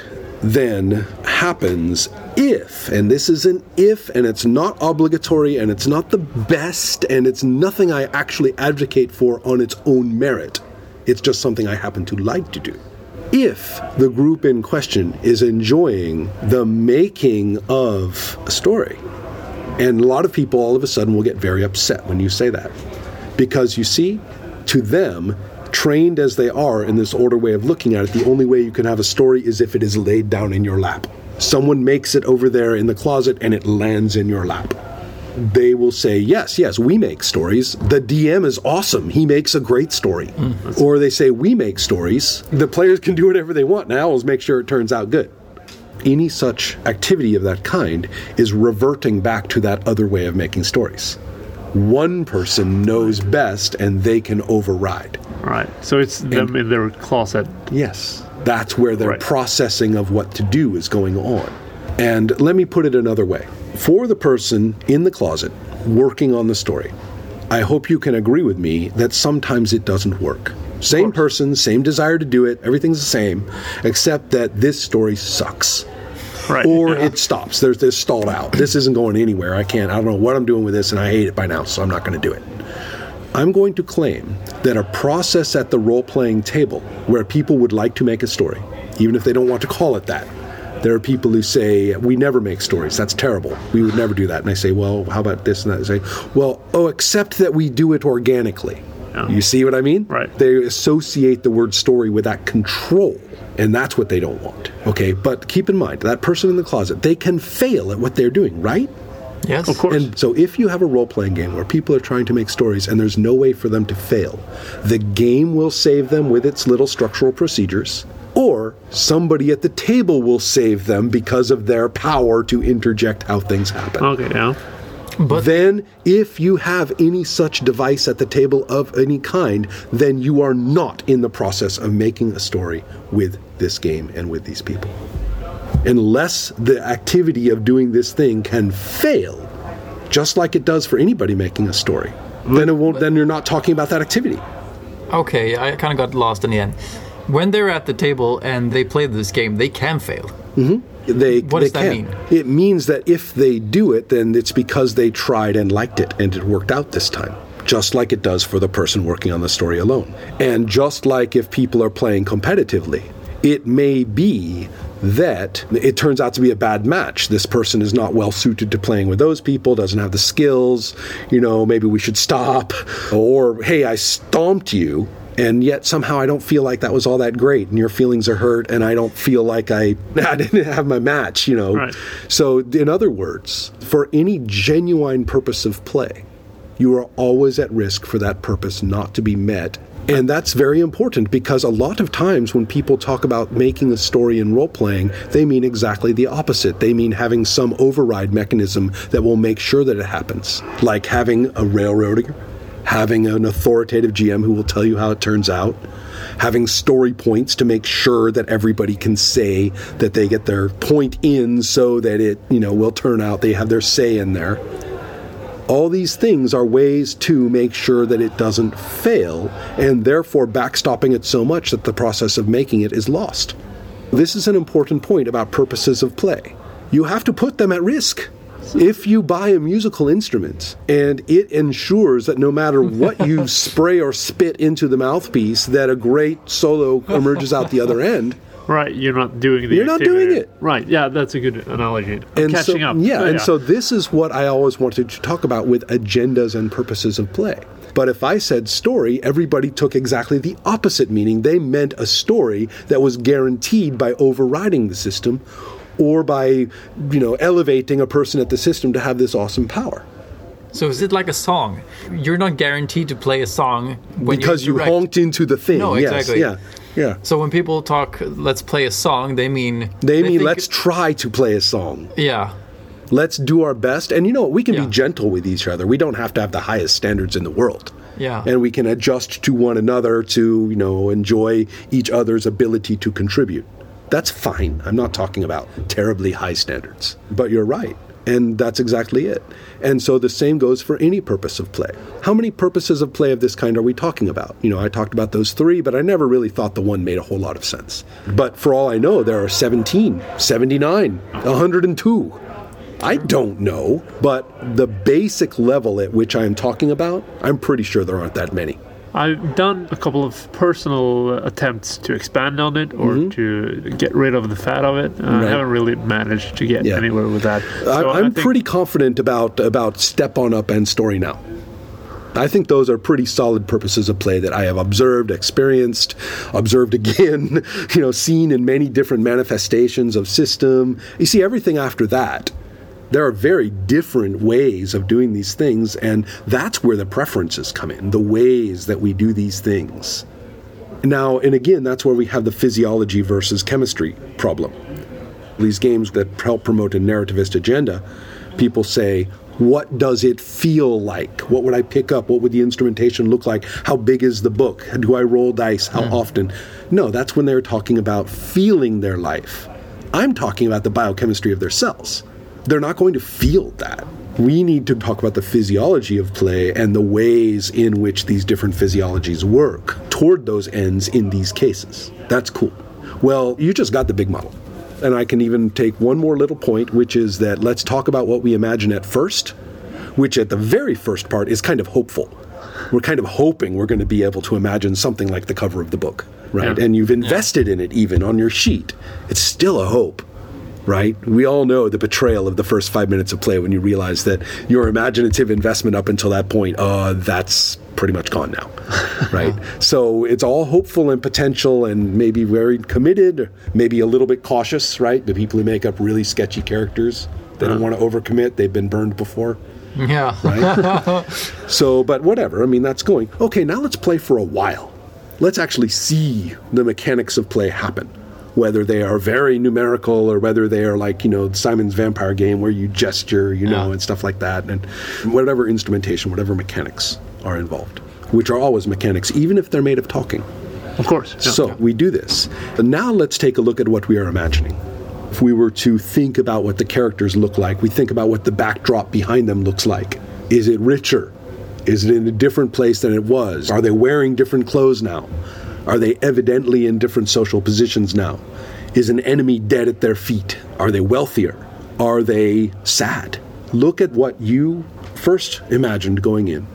then happens if, and this is an if, and it's not obligatory, and it's not the best, and it's nothing I actually advocate for on its own merit. It's just something I happen to like to do. If the group in question is enjoying the making of a story, and a lot of people all of a sudden will get very upset when you say that. Because you see, to them, trained as they are in this order way of looking at it, the only way you can have a story is if it is laid down in your lap. Someone makes it over there in the closet and it lands in your lap. They will say, Yes, yes, we make stories. The DM is awesome. He makes a great story. Hmm, or they say, We make stories. The players can do whatever they want. Now, let's make sure it turns out good any such activity of that kind is reverting back to that other way of making stories. One person knows best and they can override. Right. So it's them in their closet. Yes. That's where their Right. processing of what to do is going on. And let me put it another way. For the person in the closet working on the story, I hope you can agree with me that sometimes it doesn't work. Same person, same desire to do it, everything's the same, except that this story sucks. Right. Or yeah. it stops. There's this stalled out. This isn't going anywhere. I can't. I don't know what I'm doing with this, and I hate it by now, so I'm not going to do it. I'm going to claim that a process at the role playing table where people would like to make a story, even if they don't want to call it that, there are people who say, We never make stories. That's terrible. We would never do that. And I say, Well, how about this and that? They say, Well, oh, except that we do it organically. You see what I mean? Right. They associate the word story with that control. And that's what they don't want. Okay, but keep in mind, that person in the closet, they can fail at what they're doing, right? Yes. Of course. And so if you have a role playing game where people are trying to make stories and there's no way for them to fail, the game will save them with its little structural procedures, or somebody at the table will save them because of their power to interject how things happen. okay. Yeah. But Then, if you have any such device at the table of any kind, then you are not in the process of making a story with this game and with these people. Unless the activity of doing this thing can fail, just like it does for anybody making a story, then it won't. Then you're not talking about that activity. okay, I kind of got lost in the end. When they're at the table and they play this game, they can fail. Mm-hmm. They, What they does that can. mean? It means that if they do it, then it's because they tried and liked it and it worked out this time. Just like it does for the person working on the story alone. And just like if people are playing competitively, it may be that it turns out to be a bad match. This person is not well suited to playing with those people, doesn't have the skills, you know, maybe we should stop. Or, hey, I stomped you, and yet somehow I don't feel like that was all that great, and your feelings are hurt, and I don't feel like I, [LAUGHS] I didn't have my match, you know. Right. So, in other words, for any genuine purpose of play, you are always at risk for that purpose not to be met. And that's very important because a lot of times when people talk about making a story in role playing, they mean exactly the opposite. They mean having some override mechanism that will make sure that it happens, like having a railroader, having an authoritative GM who will tell you how it turns out, having story points to make sure that everybody can say that they get their point in so that it, you know, will turn out they have their say in there. All these things are ways to make sure that it doesn't fail and therefore backstopping it so much that the process of making it is lost. This is an important point about purposes of play. You have to put them at risk. If you buy a musical instrument and it ensures that no matter what you [LAUGHS] spray or spit into the mouthpiece, that a great solo emerges out the other end. Right, you're not doing the You're not doing it. Right, yeah, that's a good analogy. I'm and catching so, up. Yeah, Oh, and so this is what I always wanted to talk about with agendas and purposes of play. But if I said story, everybody took exactly the opposite meaning. They meant a story that was guaranteed by overriding the system or by, you know, elevating a person at the system to have this awesome power. So is it like a song? You're not guaranteed to play a song when because you honked into the thing. No, yes, exactly. yeah. Yeah. So when people talk, let's play a song, they mean They mean let's try to play a song. Yeah, Let's do our best. And you know, what? we can Yeah. be gentle with each other. We don't have to have the highest standards in the world. Yeah. And we can adjust to one another to, you know, enjoy each other's ability to contribute. That's fine. I'm not talking about terribly high standards. But you're right. And that's exactly it. And so the same goes for any purpose of play. How many purposes of play of this kind are we talking about? You know, I talked about those three, but I never really thought the one made a whole lot of sense. But for all I know, there are 17, 79, 102. I don't know, but the basic level at which I'm talking about, I'm pretty sure there aren't that many. I've done a couple of personal attempts to expand on it or to get rid of the fat of it. Uh, I Mm-hmm. Haven't really managed to get Yeah. anywhere with that. I, So I'm think- pretty confident about about step on up and story now. I think those are pretty solid purposes of play that I have observed, experienced, observed again, [LAUGHS] you know, seen in many different manifestations of system. You see, everything after that, there are very different ways of doing these things, and that's where the preferences come in, the ways that we do these things. Now, and again, that's where we have the physiology versus chemistry problem these games that help promote a narrativist agenda, people say, what does it feel like? What would I pick up? What would the instrumentation look like? How big is the book? Do I roll dice? How hmm. often? No, that's when they're talking about feeling their life. I'm talking about the biochemistry of their cells. They're not going to feel that. We need to talk about the physiology of play and the ways in which these different physiologies work toward those ends in these cases. That's cool. Well, you just got the big model. And I can even take one more little point, which is that let's talk about what we imagine at first, which at the very first part is kind of hopeful. We're kind of hoping we're going to be able to imagine something like the cover of the book, right? Yeah. And you've invested in it even on your sheet. It's still a hope, right? We all know the betrayal of the first five minutes of play when you realize that your imaginative investment up until that point, uh, that's pretty much gone now, [LAUGHS] right? so it's all hopeful and potential and maybe very committed, maybe a little bit cautious, right? The people who make up really sketchy characters, they don't want to overcommit, they've been burned before. yeah. Right? [LAUGHS] So, but whatever. I mean, that's going. Okay, now let's play for a while. Let's actually see the mechanics of play happen. Whether they are very numerical or whether they are like, you know, Simon's Vampire game where you gesture, you know, Yeah. and stuff like that. And whatever instrumentation, whatever mechanics are involved, which are always mechanics, even if they're made of talking. Of course. yeah. So we do this. And now let's take a look at what we are imagining. If we were to think about what the characters look like, we think about what the backdrop behind them looks like. Is it richer? Is it in a different place than it was? Are they wearing different clothes now? Are they evidently in different social positions now? Is an enemy dead at their feet? Are they wealthier? Are they sad? Look at what you first imagined going in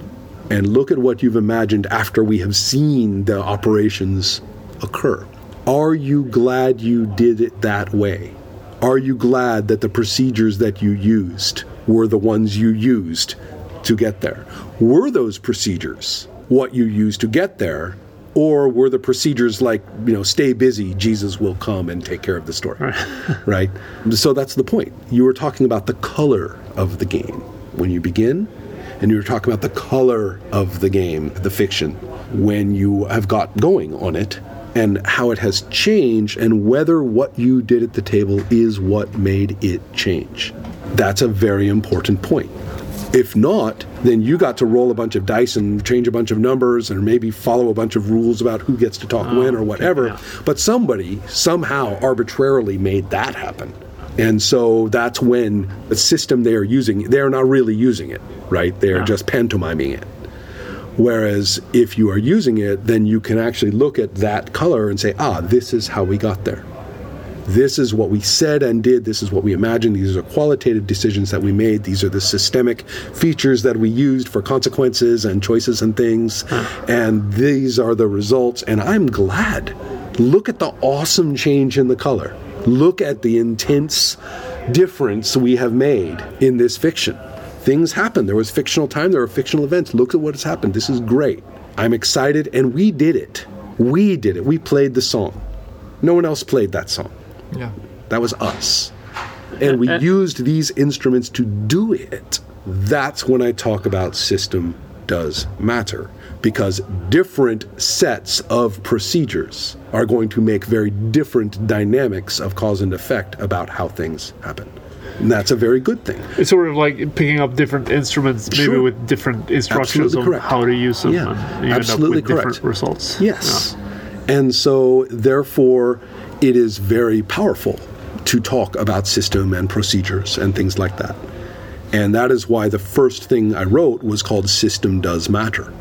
and look at what you've imagined after we have seen the operations occur. Are you glad you did it that way? Are you glad that the procedures that you used were the ones you used to get there? Were those procedures what you used to get there? Or were the procedures like, you know, stay busy, Jesus will come and take care of the story? [LAUGHS] right? So that's the point. You were talking about the color of the game when you begin, and you were talking about the color of the game, the fiction, when you have got going on it, and how it has changed, and whether what you did at the table is what made it change. That's a very important point. If not, then you got to roll a bunch of dice and change a bunch of numbers and maybe follow a bunch of rules about who gets to talk when or whatever. yeah. But somebody somehow arbitrarily made that happen. And so that's when the system they are using, they're not really using it, right? They're Yeah. just pantomiming it. Whereas if you are using it, then you can actually look at that color and say, ah, this is how we got there. This is what we said and did. This is what we imagined. These are qualitative decisions that we made. These are the systemic features that we used for consequences and choices and things. And these are the results. And I'm glad. Look at the awesome change in the color. Look at the intense difference we have made in this fiction. Things happen. There was fictional time, there were fictional events. Look at what has happened. This is great. I'm excited, and we did it. We did it. We played the song. No one else played that song. Yeah. That was us. And we uh, uh, used these instruments to do it. That's when I talk about system does matter because different sets of procedures are going to make very different dynamics of cause and effect about how things happen. And that's a very good thing. It's sort of like picking up different instruments, maybe Sure. with different instructions Absolutely on correct. how to use them, Yeah, and you absolutely end up with correct. different results. Yes. And so, therefore, it is very powerful to talk about system and procedures and things like that. And that is why the first thing I wrote was called System Does Matter.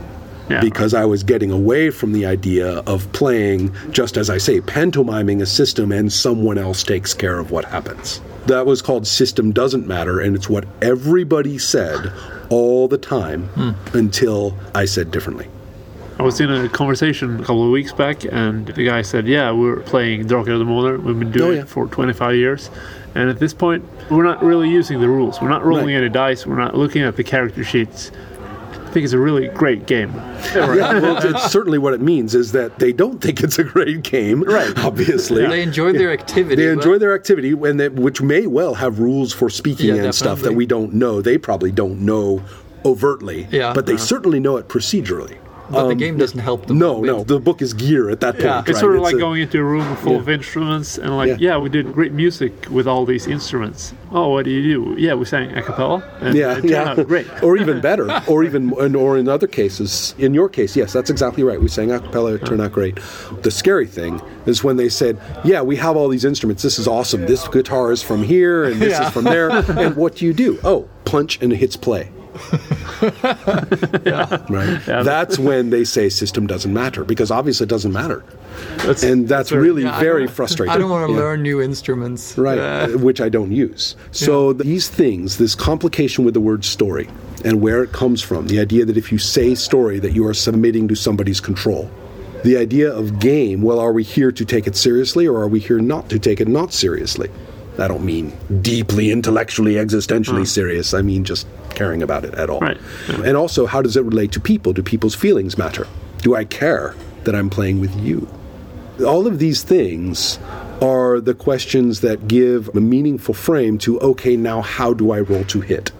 Yeah. Because I was getting away from the idea of playing, just as I say, pantomiming a system and someone else takes care of what happens. That was called System Doesn't Matter, and it's what everybody said all the time hmm. until I said differently. I was in a conversation a couple of weeks back, and the guy said, "Yeah, we're playing Drakar och Demoner. We've been doing Oh, yeah. it for 25 years, and at this point, we're not really using the rules. We're not rolling Right. any dice. We're not looking at the character sheets. I think it's a really great game. yeah, well, it's certainly what it means is that they don't think it's a great game, right? [LAUGHS] Obviously, They enjoy their activity. they enjoy their activity, and that, which may well have rules for speaking Yeah, and stuff that we don't know. They probably don't know overtly, Yeah. but they certainly know it procedurally. But the game doesn't help them. um, No, with- no, the book is gear at that point. Yeah. It's right? sort of like a- going into a room full of instruments and like, yeah. Yeah. we did great music with all these instruments. Oh, what do you do? Yeah, we sang a cappella. And yeah, it yeah, out great. [LAUGHS] or even better, or even, and- or in other cases, in your case, yes, that's exactly right. We sang a cappella, it turned out great. The scary thing is when they said, "Yeah, we have all these instruments. This is awesome. This guitar is from here, and this is from there." [LAUGHS] and what do you do? Oh, punch and it hits play. [LAUGHS] Right. That's when they say system doesn't matter because obviously it doesn't matter, That's, and that's very- really Yeah, very don't- frustrating. I don't want to Yeah. learn new instruments. right Uh, which i don't use. So these things this complication with the word story and where it comes from the idea that if you say story that you are submitting to somebody's control. The idea of game well are we here to take it seriously or are we here not to take it not seriously i don't mean deeply intellectually existentially hmm. serious. I mean just caring about it at all. Right. and also how does it relate to people? Do people's feelings matter? Do i care that i'm playing with you? All of these things are the questions that give a meaningful frame to okay now how do i roll to hit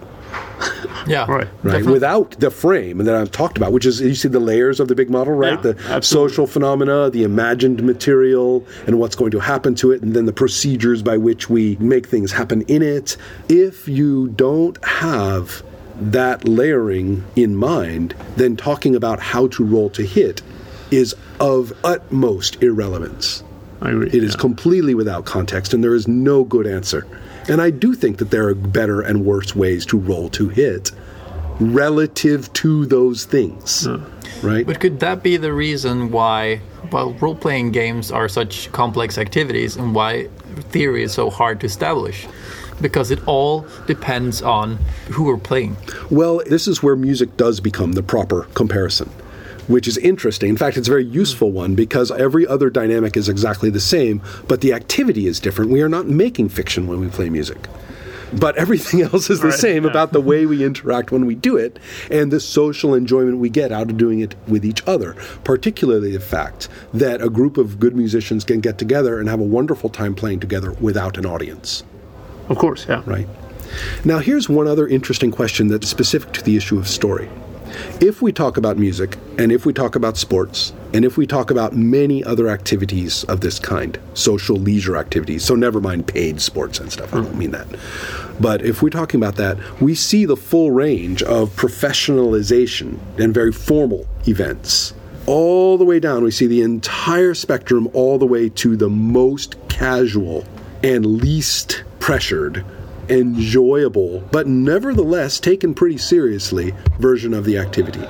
yeah. Right. right Definitely. without the frame that i've talked about which is you see the layers of the big model right Yeah, the absolutely. social phenomena the imagined material and what's going to happen to it and then the procedures by which we make things happen in it if you don't have that layering in mind then talking about how to roll to hit is of utmost irrelevance I agree. it is yeah. completely without context, and there is no good answer. And I do think that there are better and worse ways to roll to hit relative to those things. Right? But could that be the reason why, well, role playing games are such complex activities and why theory is so hard to establish? Because it all depends on who we're playing. Well, this is where music does become the proper comparison, which is interesting. In fact, it's a very useful one because every other dynamic is exactly the same, but the activity is different. We are not making fiction when we play music. But everything [LAUGHS] else is the Right, same yeah. about the way we interact when we do it and the social enjoyment we get out of doing it with each other. Particularly the fact that a group of good musicians can get together and have a wonderful time playing together without an audience Of course, yeah. right? Now, here's one other interesting question that's specific to the issue of story. If we talk about music, and if we talk about sports, and if we talk about many other activities of this kind, social leisure activities, so never mind paid sports and stuff, I don't hmm. mean that. But if we're talking about that, we see the full range of professionalization and very formal events. All the way down, we see the entire spectrum, all the way to the most casual and least pressured, enjoyable, but nevertheless taken pretty seriously version of the activity.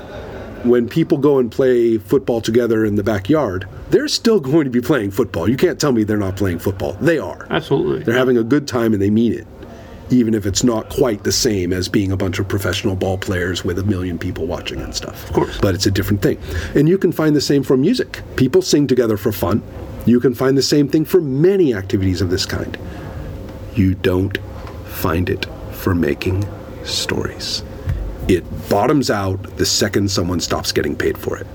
When people go and play football together in the backyard, they're still [LAUGHS] going to be playing football. You can't tell me they're not playing football. They are. Absolutely. They're having a good time and they mean it, even if it's not quite the same as being a bunch of professional ball players with a million people watching and stuff. Of course. But it's a different thing. And you can find the same for music. People sing together for fun. You can find the same thing for many activities of this kind. You don't find it for making stories. It bottoms out the second someone stops getting paid for it.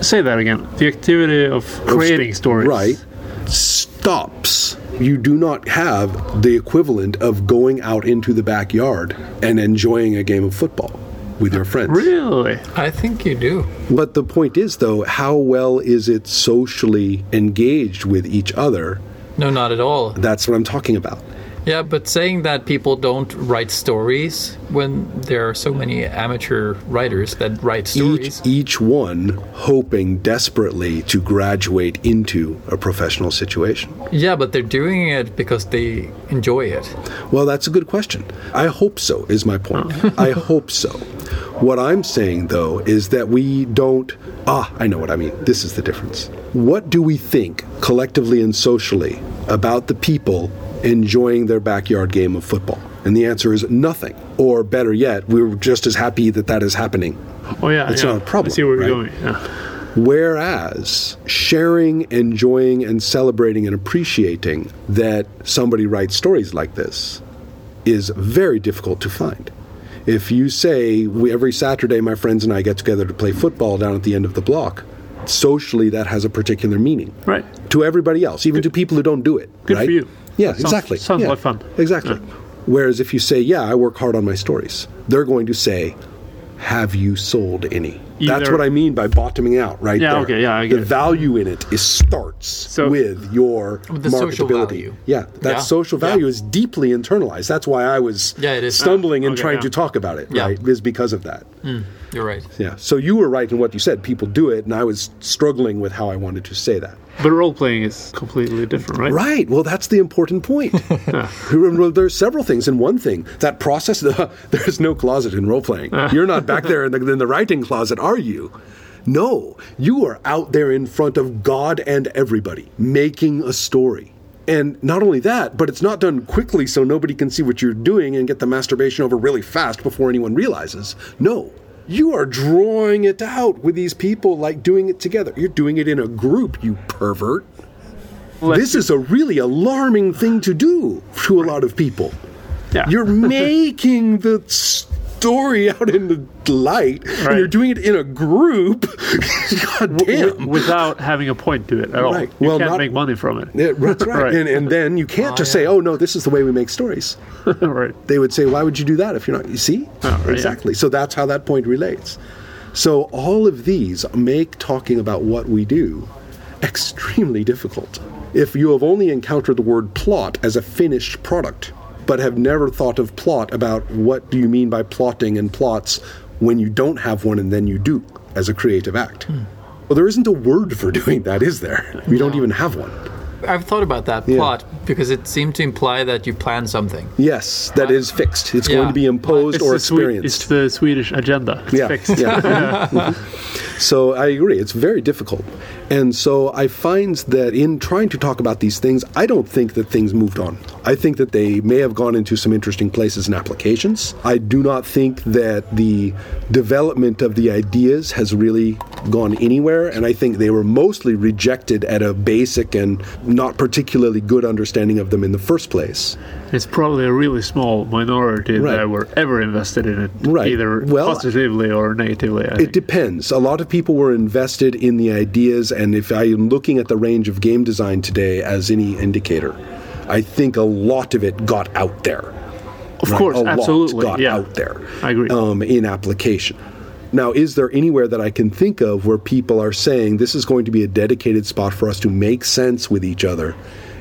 Say that again. The activity of creating stories. Right. Stops. You do not have the equivalent of going out into the backyard and enjoying a game of football with your friends. Really? I think you do. But the point is, though, how well is it socially engaged with each other? No, not at all. That's what I'm talking about. Yeah, but saying that people don't write stories when there are so many amateur writers that write Each, stories. each one hoping desperately to graduate into a professional situation. Yeah, but they're doing it because they enjoy it. Well, that's a good question. I hope so, is my point. Oh. I hope so. [LAUGHS] What I'm saying, though, is that we don't. Ah, I know what I mean. This is the difference. What do we think, collectively and socially, about the people enjoying their backyard game of football? And the answer is nothing. Or better yet, we're just as happy that that is happening. Oh yeah. It's yeah. not a problem, I see where you're going. Yeah. Whereas sharing, enjoying, and celebrating and appreciating that somebody writes stories like this is very difficult to find. If you say, we, every Saturday my friends and I get together to play football down at the end of the block, socially that has a particular meaning. Right. To everybody else, even to people who don't do it. Good for you. Yeah, Sounds- exactly. sounds Yeah, like fun. Exactly. Whereas if you say, yeah, I work hard on my stories, they're going to say, have you sold any? That's what I mean by bottoming out, right Yeah, there. okay, yeah, I the get it. value in it is starts So- with your With the social marketability. value. Yeah, that Yeah, social yeah. value is deeply internalized. That's why I was Yeah, it is. stumbling and Okay, trying yeah. to talk about it, Yeah. right? Is because of that. Hmm. You're right. Yeah. So you were right in what you said. People do it, and I was struggling with how I wanted to say that. But role playing is completely different, right? Right. Well, that's the important point. [LAUGHS] Well, There's several things in one thing. That process, [LAUGHS] there's no closet in role playing. You're not back there in the, in the writing closet, are you? No, you are out there in front of God and everybody making a story. And not only that, but it's not done quickly so nobody can see what you're doing and get the masturbation over really fast before anyone realizes. No, you are drawing it out with these people like doing it together. You're doing it in a group, you pervert. Let's This is a really alarming thing to do to a lot of people. Yeah. You're [LAUGHS] making the story out in the light, and you're doing it in a group. [LAUGHS] God Wi- damn. without having a point to it at all. Right. You Well, can't not- make money from it. Yeah, that's [LAUGHS] right. Right. And, and then you can't just say, oh, no, this is the way we make stories. [LAUGHS] right. They would say, why would you do that if you're not? You see? Oh, right, yeah. exactly. So that's how that point relates. So all of these make talking about what we do extremely difficult. If you have only encountered the word plot as a finished product, but have never thought of plot about what do you mean by plotting and plots when you don't have one and then you do as a creative act. Hmm. Well, there isn't a word for [LAUGHS] doing that, is there? We don't even have one. I've thought about that Yeah. plot because it seemed to imply that you plan something. Yes, that is fixed. It's going to be imposed It's or the, Swe- experienced. it's the Swedish agenda. It's yeah, fixed. yeah. Mhm. [LAUGHS] [LAUGHS] So I agree. It's very difficult. And so I find that in trying to talk about these things, I don't think that things moved on. I think that they may have gone into some interesting places and applications. I do not think that the development of the ideas has really gone anywhere. And I think they were mostly rejected at a basic and not particularly good understanding of them in the first place. It's probably a really small minority Right. that were ever invested in it, Right. either Well, positively or negatively. I It think. depends. A lot of people were invested in the ideas, and if I am looking at the range of game design today as any indicator, I think a lot of it got out there. Of right? course, a absolutely. got yeah. out there. I agree. Um, in application. Now, is there anywhere that I can think of where people are saying this is going to be a dedicated spot for us to make sense with each other?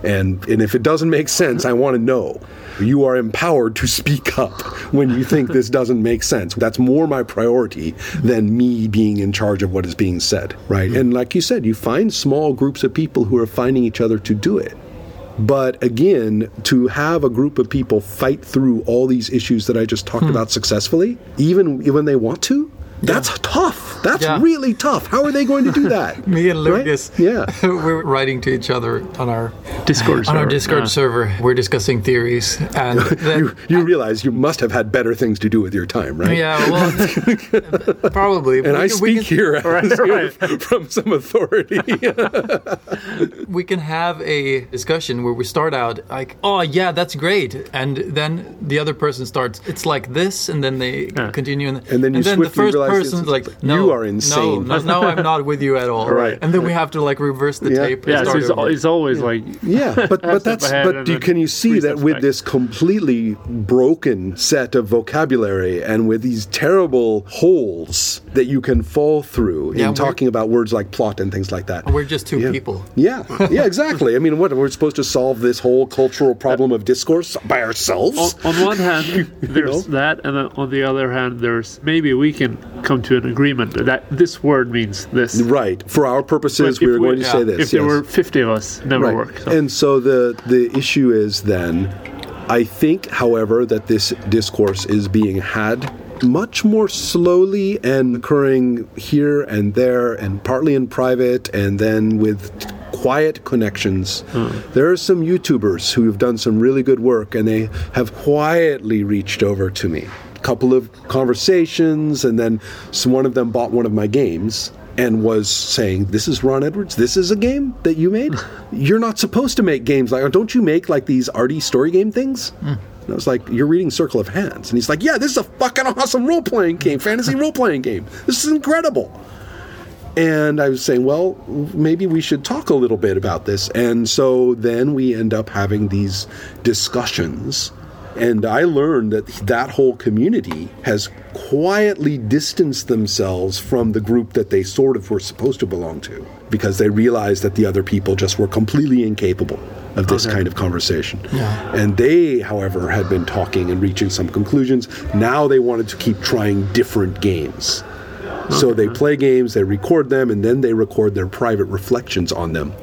And, and if it doesn't make sense, I want to know. You are empowered to speak up when you think this doesn't make sense. That's more my priority than me being in charge of what is being said, right? Mm-hmm. And like you said, you find small groups of people who are finding each other to do it. But again, to have a group of people fight through all these issues that I just talked hmm. about successfully, even when they want to, that's tough. That's Yeah. really tough. How are they going to do that? [LAUGHS] Me and Right? Lucas, Yeah. [LAUGHS] we're writing to each other on our Discord on our server, Discord yeah. server. We're discussing theories, and [LAUGHS] then, You, you realize you must have had better things to do with your time, right? yeah, well, probably. And We I can- speak can- here as- from some authority. we can have a discussion where we start out like, "Oh yeah, that's great," and then the other person starts, "It's like this," and then they continue, and, And then you the swiftly first realize person's like, "No, you are insane." No, no, no, I'm not with you at all. right. And then we have to like reverse the Yeah. tape. Yeah, so it's, it's always like Yeah, but [LAUGHS] but that's but and do, can you see that with back. this completely broken set of vocabulary and with these terrible holes that you can fall through Yeah, in talking about words like plot and things like that? We're just two Yeah. people. Yeah, yeah, exactly. I mean, what we're supposed to solve this whole cultural problem of discourse by ourselves? on, on one hand, [LAUGHS] there's know? that, and then on the other hand, there's maybe we can come to an agreement that this word means this. Right. For our purposes, we are going to yeah, say this. If there were 50 of us, never Right. work. So. And so the the issue is then, I think, however, that this discourse is being had much more slowly and occurring here and there, and partly in private, and then with quiet connections. Hmm. There are some YouTubers who have done some really good work, and they have quietly reached over to me. Couple of conversations, and then some, one of them bought one of my games and was saying, "This is Ron Edwards. This is a game that you made. [LAUGHS] You're not supposed to make games like. Don't you make like these arty story game things?" Hmm. And I was like, "You're reading Circle of Hands," and he's like, "Yeah, this is a fucking awesome role playing game, fantasy role playing game. This is incredible." And I was saying, well, maybe we should talk a little bit about this. And so then we end up having these discussions. And I learned that that whole community has quietly distanced themselves from the group that they sort of were supposed to belong to because they realized that the other people just were completely incapable of this kind of conversation. And they, however, had been talking and reaching some conclusions. Now they wanted to keep trying different games. So they play games, they record them, and then they record their private reflections on them.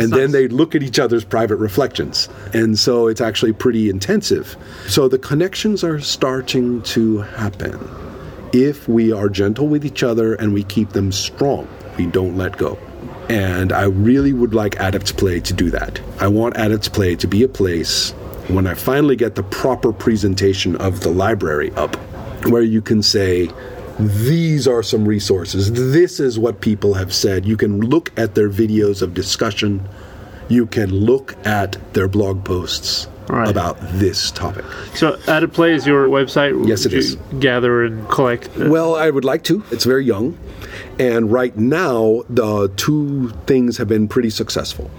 And then they look at each other's private reflections. And so it's actually pretty intensive. So the connections are starting to happen if we are gentle with each other and we keep them strong. We don't let go. And I really would like Adept Play to do that. I want Adept Play to be a place when I finally get the proper presentation of the library up where you can say, these are some resources. This is what people have said. You can look at their videos of discussion. You can look at their blog posts Right. about this topic. So, Adept Play is your website? Yes, it is. Gather and collect. uh, Well, I would like to. It's very young. And right now, the two things have been pretty successful.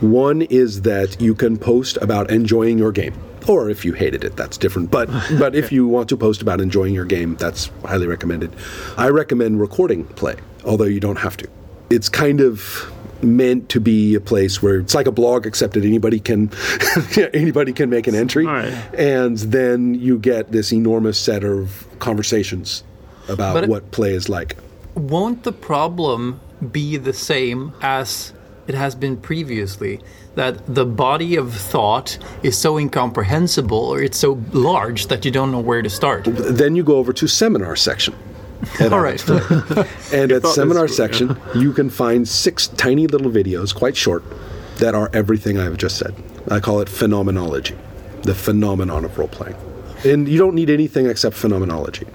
One is that you can post about enjoying your game. Or if you hated it, that's different. But [LAUGHS] but if you want to post about enjoying your game, that's highly recommended. I recommend recording play, although you don't have to. It's kind of meant to be a place where it's like a blog except that anybody can [LAUGHS] anybody can make an entry right. and then you get this enormous set of conversations about it- what play is like. Won't the problem be the same as it has been previously? That the body of thought is so incomprehensible or it's so large that you don't know where to start. Then you go over to seminar section. [LAUGHS] [LAUGHS] at All And at seminar this- section, you can find six tiny little videos, quite short, that are everything I've just said. I call it phenomenology, the phenomenon of role playing. And you don't need anything except phenomenology.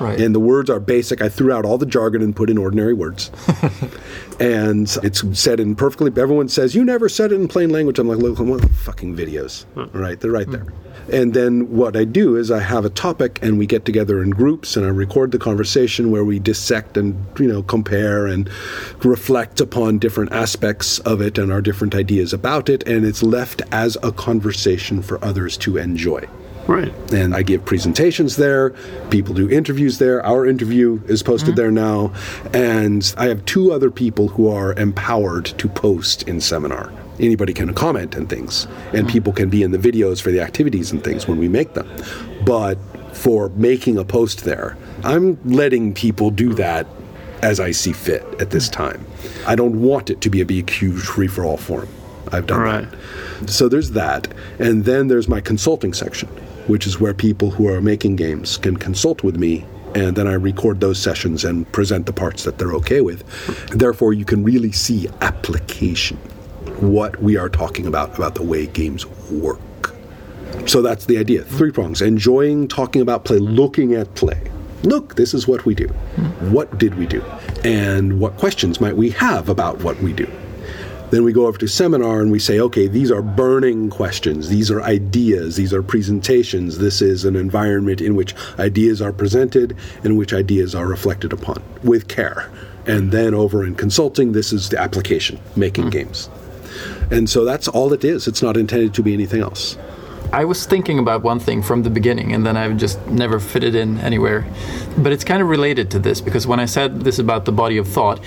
Right. And the words are basic. I threw out all the jargon and put in ordinary words. [LAUGHS] and it's said in perfectly. Everyone says you never said it in plain language. I'm like, look, what the fucking videos? right? they're right hmm. there. And then what I do is I have a topic, and we get together in groups, and I record the conversation where we dissect and you know compare and reflect upon different aspects of it and our different ideas about it, and it's left as a conversation for others to enjoy right. and I give presentations there. People do interviews there. Our interview is posted mm-hmm. there now, and I have two other people who are empowered to post in seminar. Anybody can comment and things, and mm-hmm. people can be in the videos for the activities and things when we make them. But for making a post there, I'm letting people do that as I see fit at this mm-hmm. time. I don't want it to be a big, huge free for all forum. I've done Right. that. So there's that. And then there's my consulting section, which is where people who are making games can consult with me and then I record those sessions and present the parts that they're okay with. Therefore, you can really see application, what we are talking about, about the way games work. So that's the idea. Three prongs enjoying talking about play, looking at play. Look, this is what we do. What did we do? And what questions might we have about what we do? Then we go over to seminar and we say, okay, these are burning questions. These are ideas. These are presentations. This is an environment in which ideas are presented and in which ideas are reflected upon with care. And then over in consulting, this is the application, making hmm. games. And so that's all it is. It's not intended to be anything else. I was thinking about one thing from the beginning, and then I've just never fit it in anywhere. But it's kind of related to this because when I said this about the body of thought,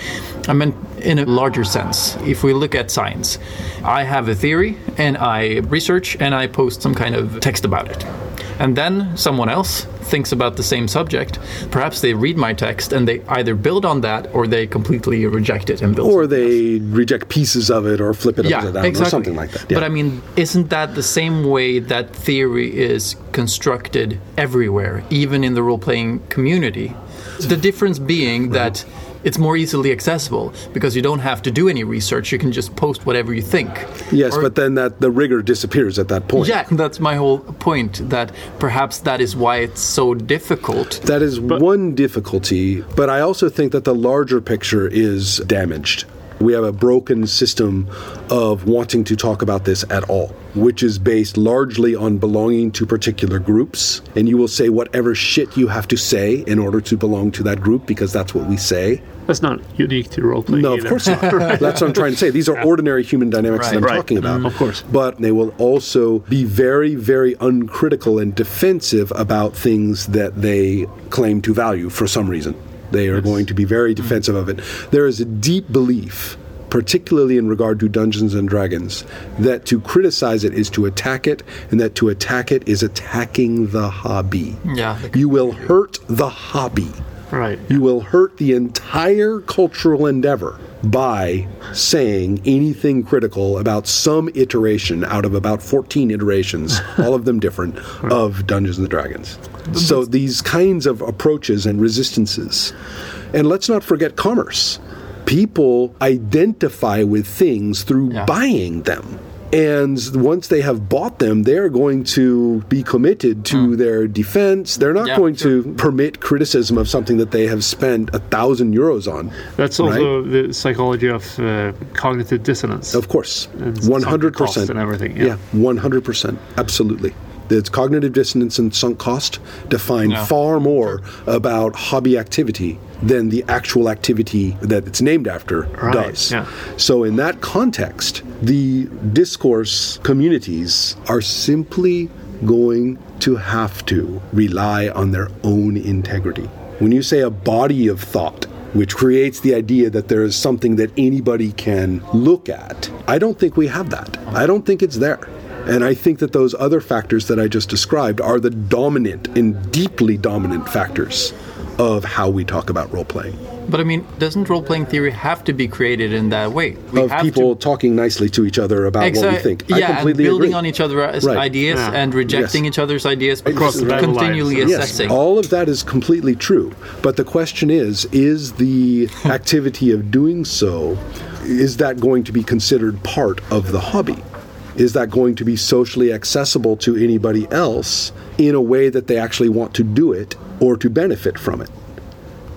I meant in a larger sense. If we look at science, I have a theory and I research and I post some kind of text about it. And then someone else thinks about the same subject. Perhaps they read my text and they either build on that or they completely reject it and build. Or something else. they reject pieces of it or flip it yeah, upside down exactly. or something like that. But I mean, isn't that the same way that theory is constructed everywhere, even in the role playing community? The difference being that it's more easily accessible because you don't have to do any research. You can just post whatever you think. yes, Or- but then that the rigor disappears at that point. yeah, [LAUGHS] that's my whole point. That perhaps that is why it's so difficult. That is one difficulty, but I also think that the larger picture is damaged. We have a broken system of wanting to talk about this at all, which is based largely on belonging to particular groups. And you will say whatever shit you have to say in order to belong to that group because that's what we say. That's not unique to role playing. No, of course not. [LAUGHS] That's what I'm trying to say. These are ordinary human dynamics that I'm Right. Right. talking about. Mm, of course. But they will also be very, very uncritical and defensive about things that they claim to value for some reason. They are going to be very hmm. defensive of it. There is a deep belief, particularly in regard to Dungeons and Dragons, that to criticize it is to attack it, and that to attack it is attacking the hobby. Yeah, You will hurt the hobby. Right. You will hurt the entire cultural endeavor by saying anything critical about some iteration out of about 14 iterations, [LAUGHS] all of them different, of Dungeons and Dragons. So these kinds of approaches and resistances. And let's not forget commerce. People identify with things through Yeah. buying them. And once they have bought them, they're going to be committed to their defense. They're not Yeah, going sure. to permit criticism of something that they have spent a thousand euros on. That's also the psychology of uh, cognitive dissonance. Of course, And hundred costs percent and everything, Yeah, yeah. one hundred percent, absolutely. It's cognitive dissonance and sunk cost define Yeah. far more about hobby activity than the actual activity that it's named after Right, does. yeah. So, in that context, the discourse communities are simply going to have to rely on their own integrity. When you say a body of thought, which creates the idea that there is something that anybody can look at, I don't think we have that. I don't think it's there. And I think that those other factors that I just described are the dominant and deeply dominant factors of how we talk about role playing. But I mean, doesn't role playing theory have to be created in that way? We Of have people to talking nicely to each other about what we Exact- think. Yeah, I and building agree. on each other's uh, Right. ideas Yeah. and rejecting Yes. each other's ideas, Across the battle lines. continually Yes, all of that is completely true. But the question is is the [LAUGHS] activity of doing so, is that going to be considered part of the hobby? Is that going to be socially accessible to anybody else in a way that they actually want to do it or to benefit from it?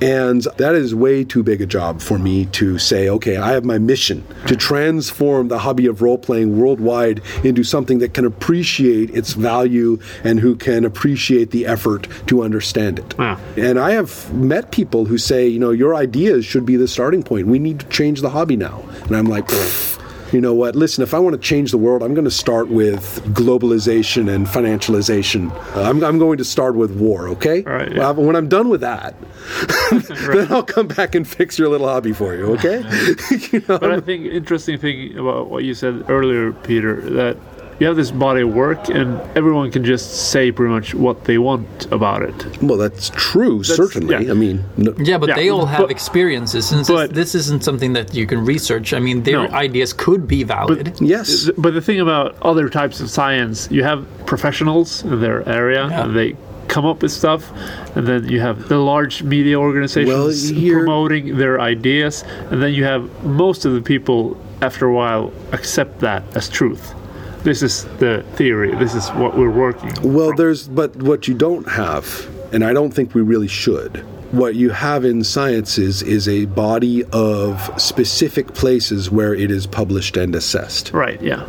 And that is way too big a job for me to say, okay, I have my mission to transform the hobby of role playing worldwide into something that can appreciate its value and who can appreciate the effort to understand it. Wow. And I have met people who say, you know, your ideas should be the starting point. We need to change the hobby now. And I'm like, "Pfft, you know what? Listen, if I want to change the world, I'm going to start with globalization and financialization. Uh, I'm, I'm going to start with war, okay? All right, yeah. Well, when I'm done with that, [LAUGHS] [LAUGHS] then I'll come back and fix your little hobby for you, okay? [LAUGHS] you know? But I think interesting thing about what you said earlier, Peter, that you have this body of work and everyone can just say pretty much what they want about it. Well, that's true, certainly. yeah. I mean, no, Yeah, but Yeah, they all have but- experiences, and this, but- this isn't something that you can research. I mean, their No. ideas could be valid. yes. But the thing about other types of science, you have professionals in their area, Yeah. and they come up with stuff, and then you have the large media organizations Well, promoting their ideas, and then you have most of the people after a while accept that as truth. This is the theory. This is what we're working. Well, from. there's, but what you don't have, and I don't think we really should, what you have in sciences is a body of specific places where it is published and assessed. right. Yeah.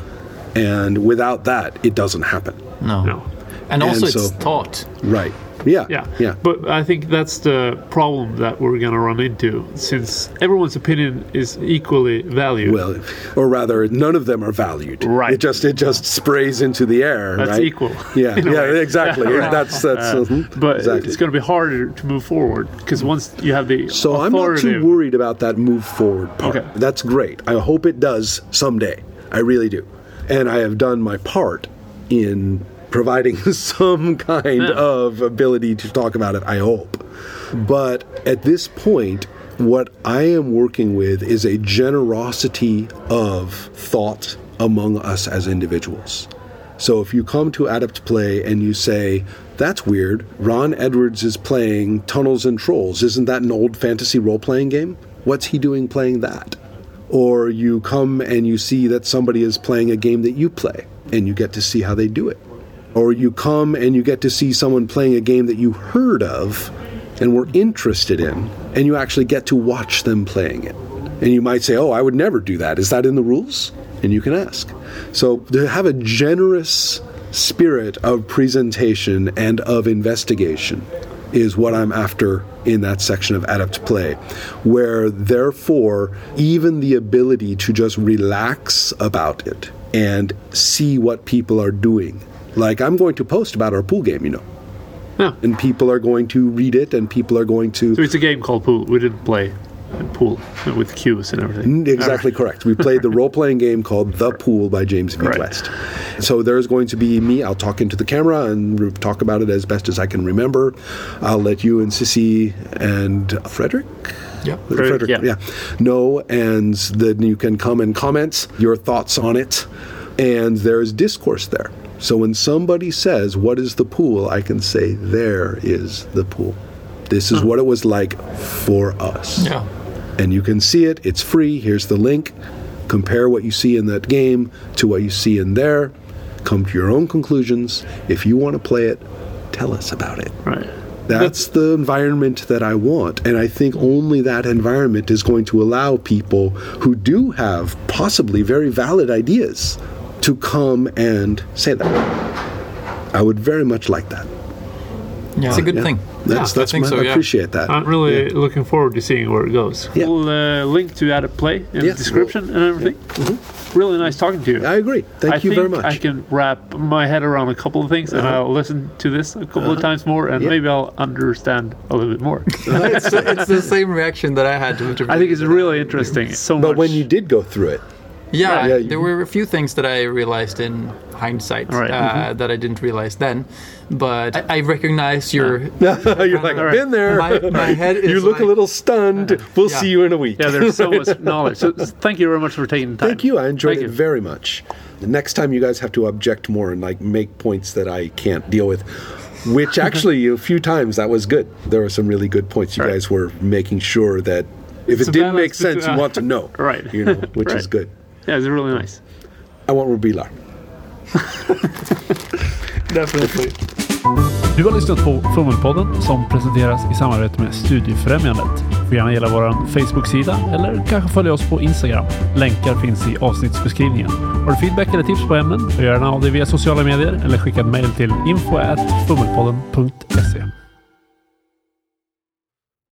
And without that, it doesn't happen. No. No. And also, And it's so- taught. Right. Yeah. Yeah. Yeah. But I think that's the problem that we're going to run into since everyone's opinion is equally valued. well, or rather, none of them are valued. Right. It just it just sprays into the air. That's right? equal, Yeah. [LAUGHS] Yeah. way. Exactly. [LAUGHS] That's that's. mhm, but exactly. it's going to be harder to move forward because once you have the So I'm not too worried about that move forward part. Okay. That's great. I hope it does someday. I really do. And I have done my part in providing [LAUGHS] some kind Yeah. of ability to talk about it, I hope. But at this point, what I am working with is a generosity of thought among us as individuals. So if you come to Adept Play and you say, that's weird, Ron Edwards is playing Tunnels and Trolls. Isn't that an old fantasy role playing game? What's he doing playing that? Or you come and you see that somebody is playing a game that you play and you get to see how they do it. Or you come and you get to see someone playing a game that you heard of and were interested in, and you actually get to watch them playing it. And you might say, Oh, I would never do that. Is that in the rules? And you can ask. So to have a generous spirit of presentation and of investigation is what I'm after in that section of Adept Play, where therefore even the ability to just relax about it and see what people are doing. Like I'm going to post about our pool game, you know, Yeah. and people are going to read it and people are going to So it's a game called Pool. We didn't play Pool with cues and everything. Exactly correct. We played the [LAUGHS] role playing game called The Pool by James V. Right. West. So there's going to be me. I'll talk into the camera and talk about it as best as I can remember. I'll let you and Sissy and Frederick. Yeah. Frederick, Frederick, yeah. know, and then you can come and comment your thoughts on it. And there's discourse there. So when somebody says, What is the pool? I can say, There is the pool. This is what it was like for us Yeah. and you can see it. It's free. Here's the link. Compare what you see in that game to what you see in there. Come to your own conclusions. If you want to play it, tell us about it. Right. That's the environment that I want. And I think only that environment is going to allow people who do have possibly very valid ideas to come and say that. I would very much like that. Yeah. It's a good Yeah. thing. That's, yeah, that's I think my, so, I appreciate that. I'm really looking forward to seeing where it goes. Yeah. We'll uh, link to Adept Play in Yeah. the description and everything. Really nice talking to you. I agree. Thank I you very much. I can wrap my head around a couple of things, and Uh-huh. I'll listen to this a couple of times more, and Yeah. maybe I'll understand a little bit more. [LAUGHS] it's, it's the same reaction that I had to I think it's really interesting. So but much. when you did go through it, Yeah, Yeah, you- there were a few things that I realized in hindsight Right. uh, Mm-hmm. that I didn't realize then. But I, I recognize your. [LAUGHS] you're like, All I've been there. My, my [LAUGHS] head is you look like- a little stunned. We'll Yeah. see you in a week. yeah, there's so [LAUGHS] much knowledge. So thank you very much for taking the time. Thank you. I enjoyed Thank it you. very much. The next time you guys have to object more and like make points that I can't deal with, which actually a few times that was good. There were some really good points you Right. guys were making sure that if It's it didn't make sense, you want to know. Right. You know, which is good. Yeah, it's really nice. I want Rubilar. [LAUGHS] Definitely. Du har lyssnat på Fummelpodden som presenteras i samarbete med Studiefrämjandet. Du får gärna gilla vår Facebook-sida eller kanske följa oss på Instagram. Länkar finns i avsnittsbeskrivningen. Har du feedback eller tips på ämnen? Gör gärna av det via sociala medier eller skicka ett mejl till info.fummelpodden.se.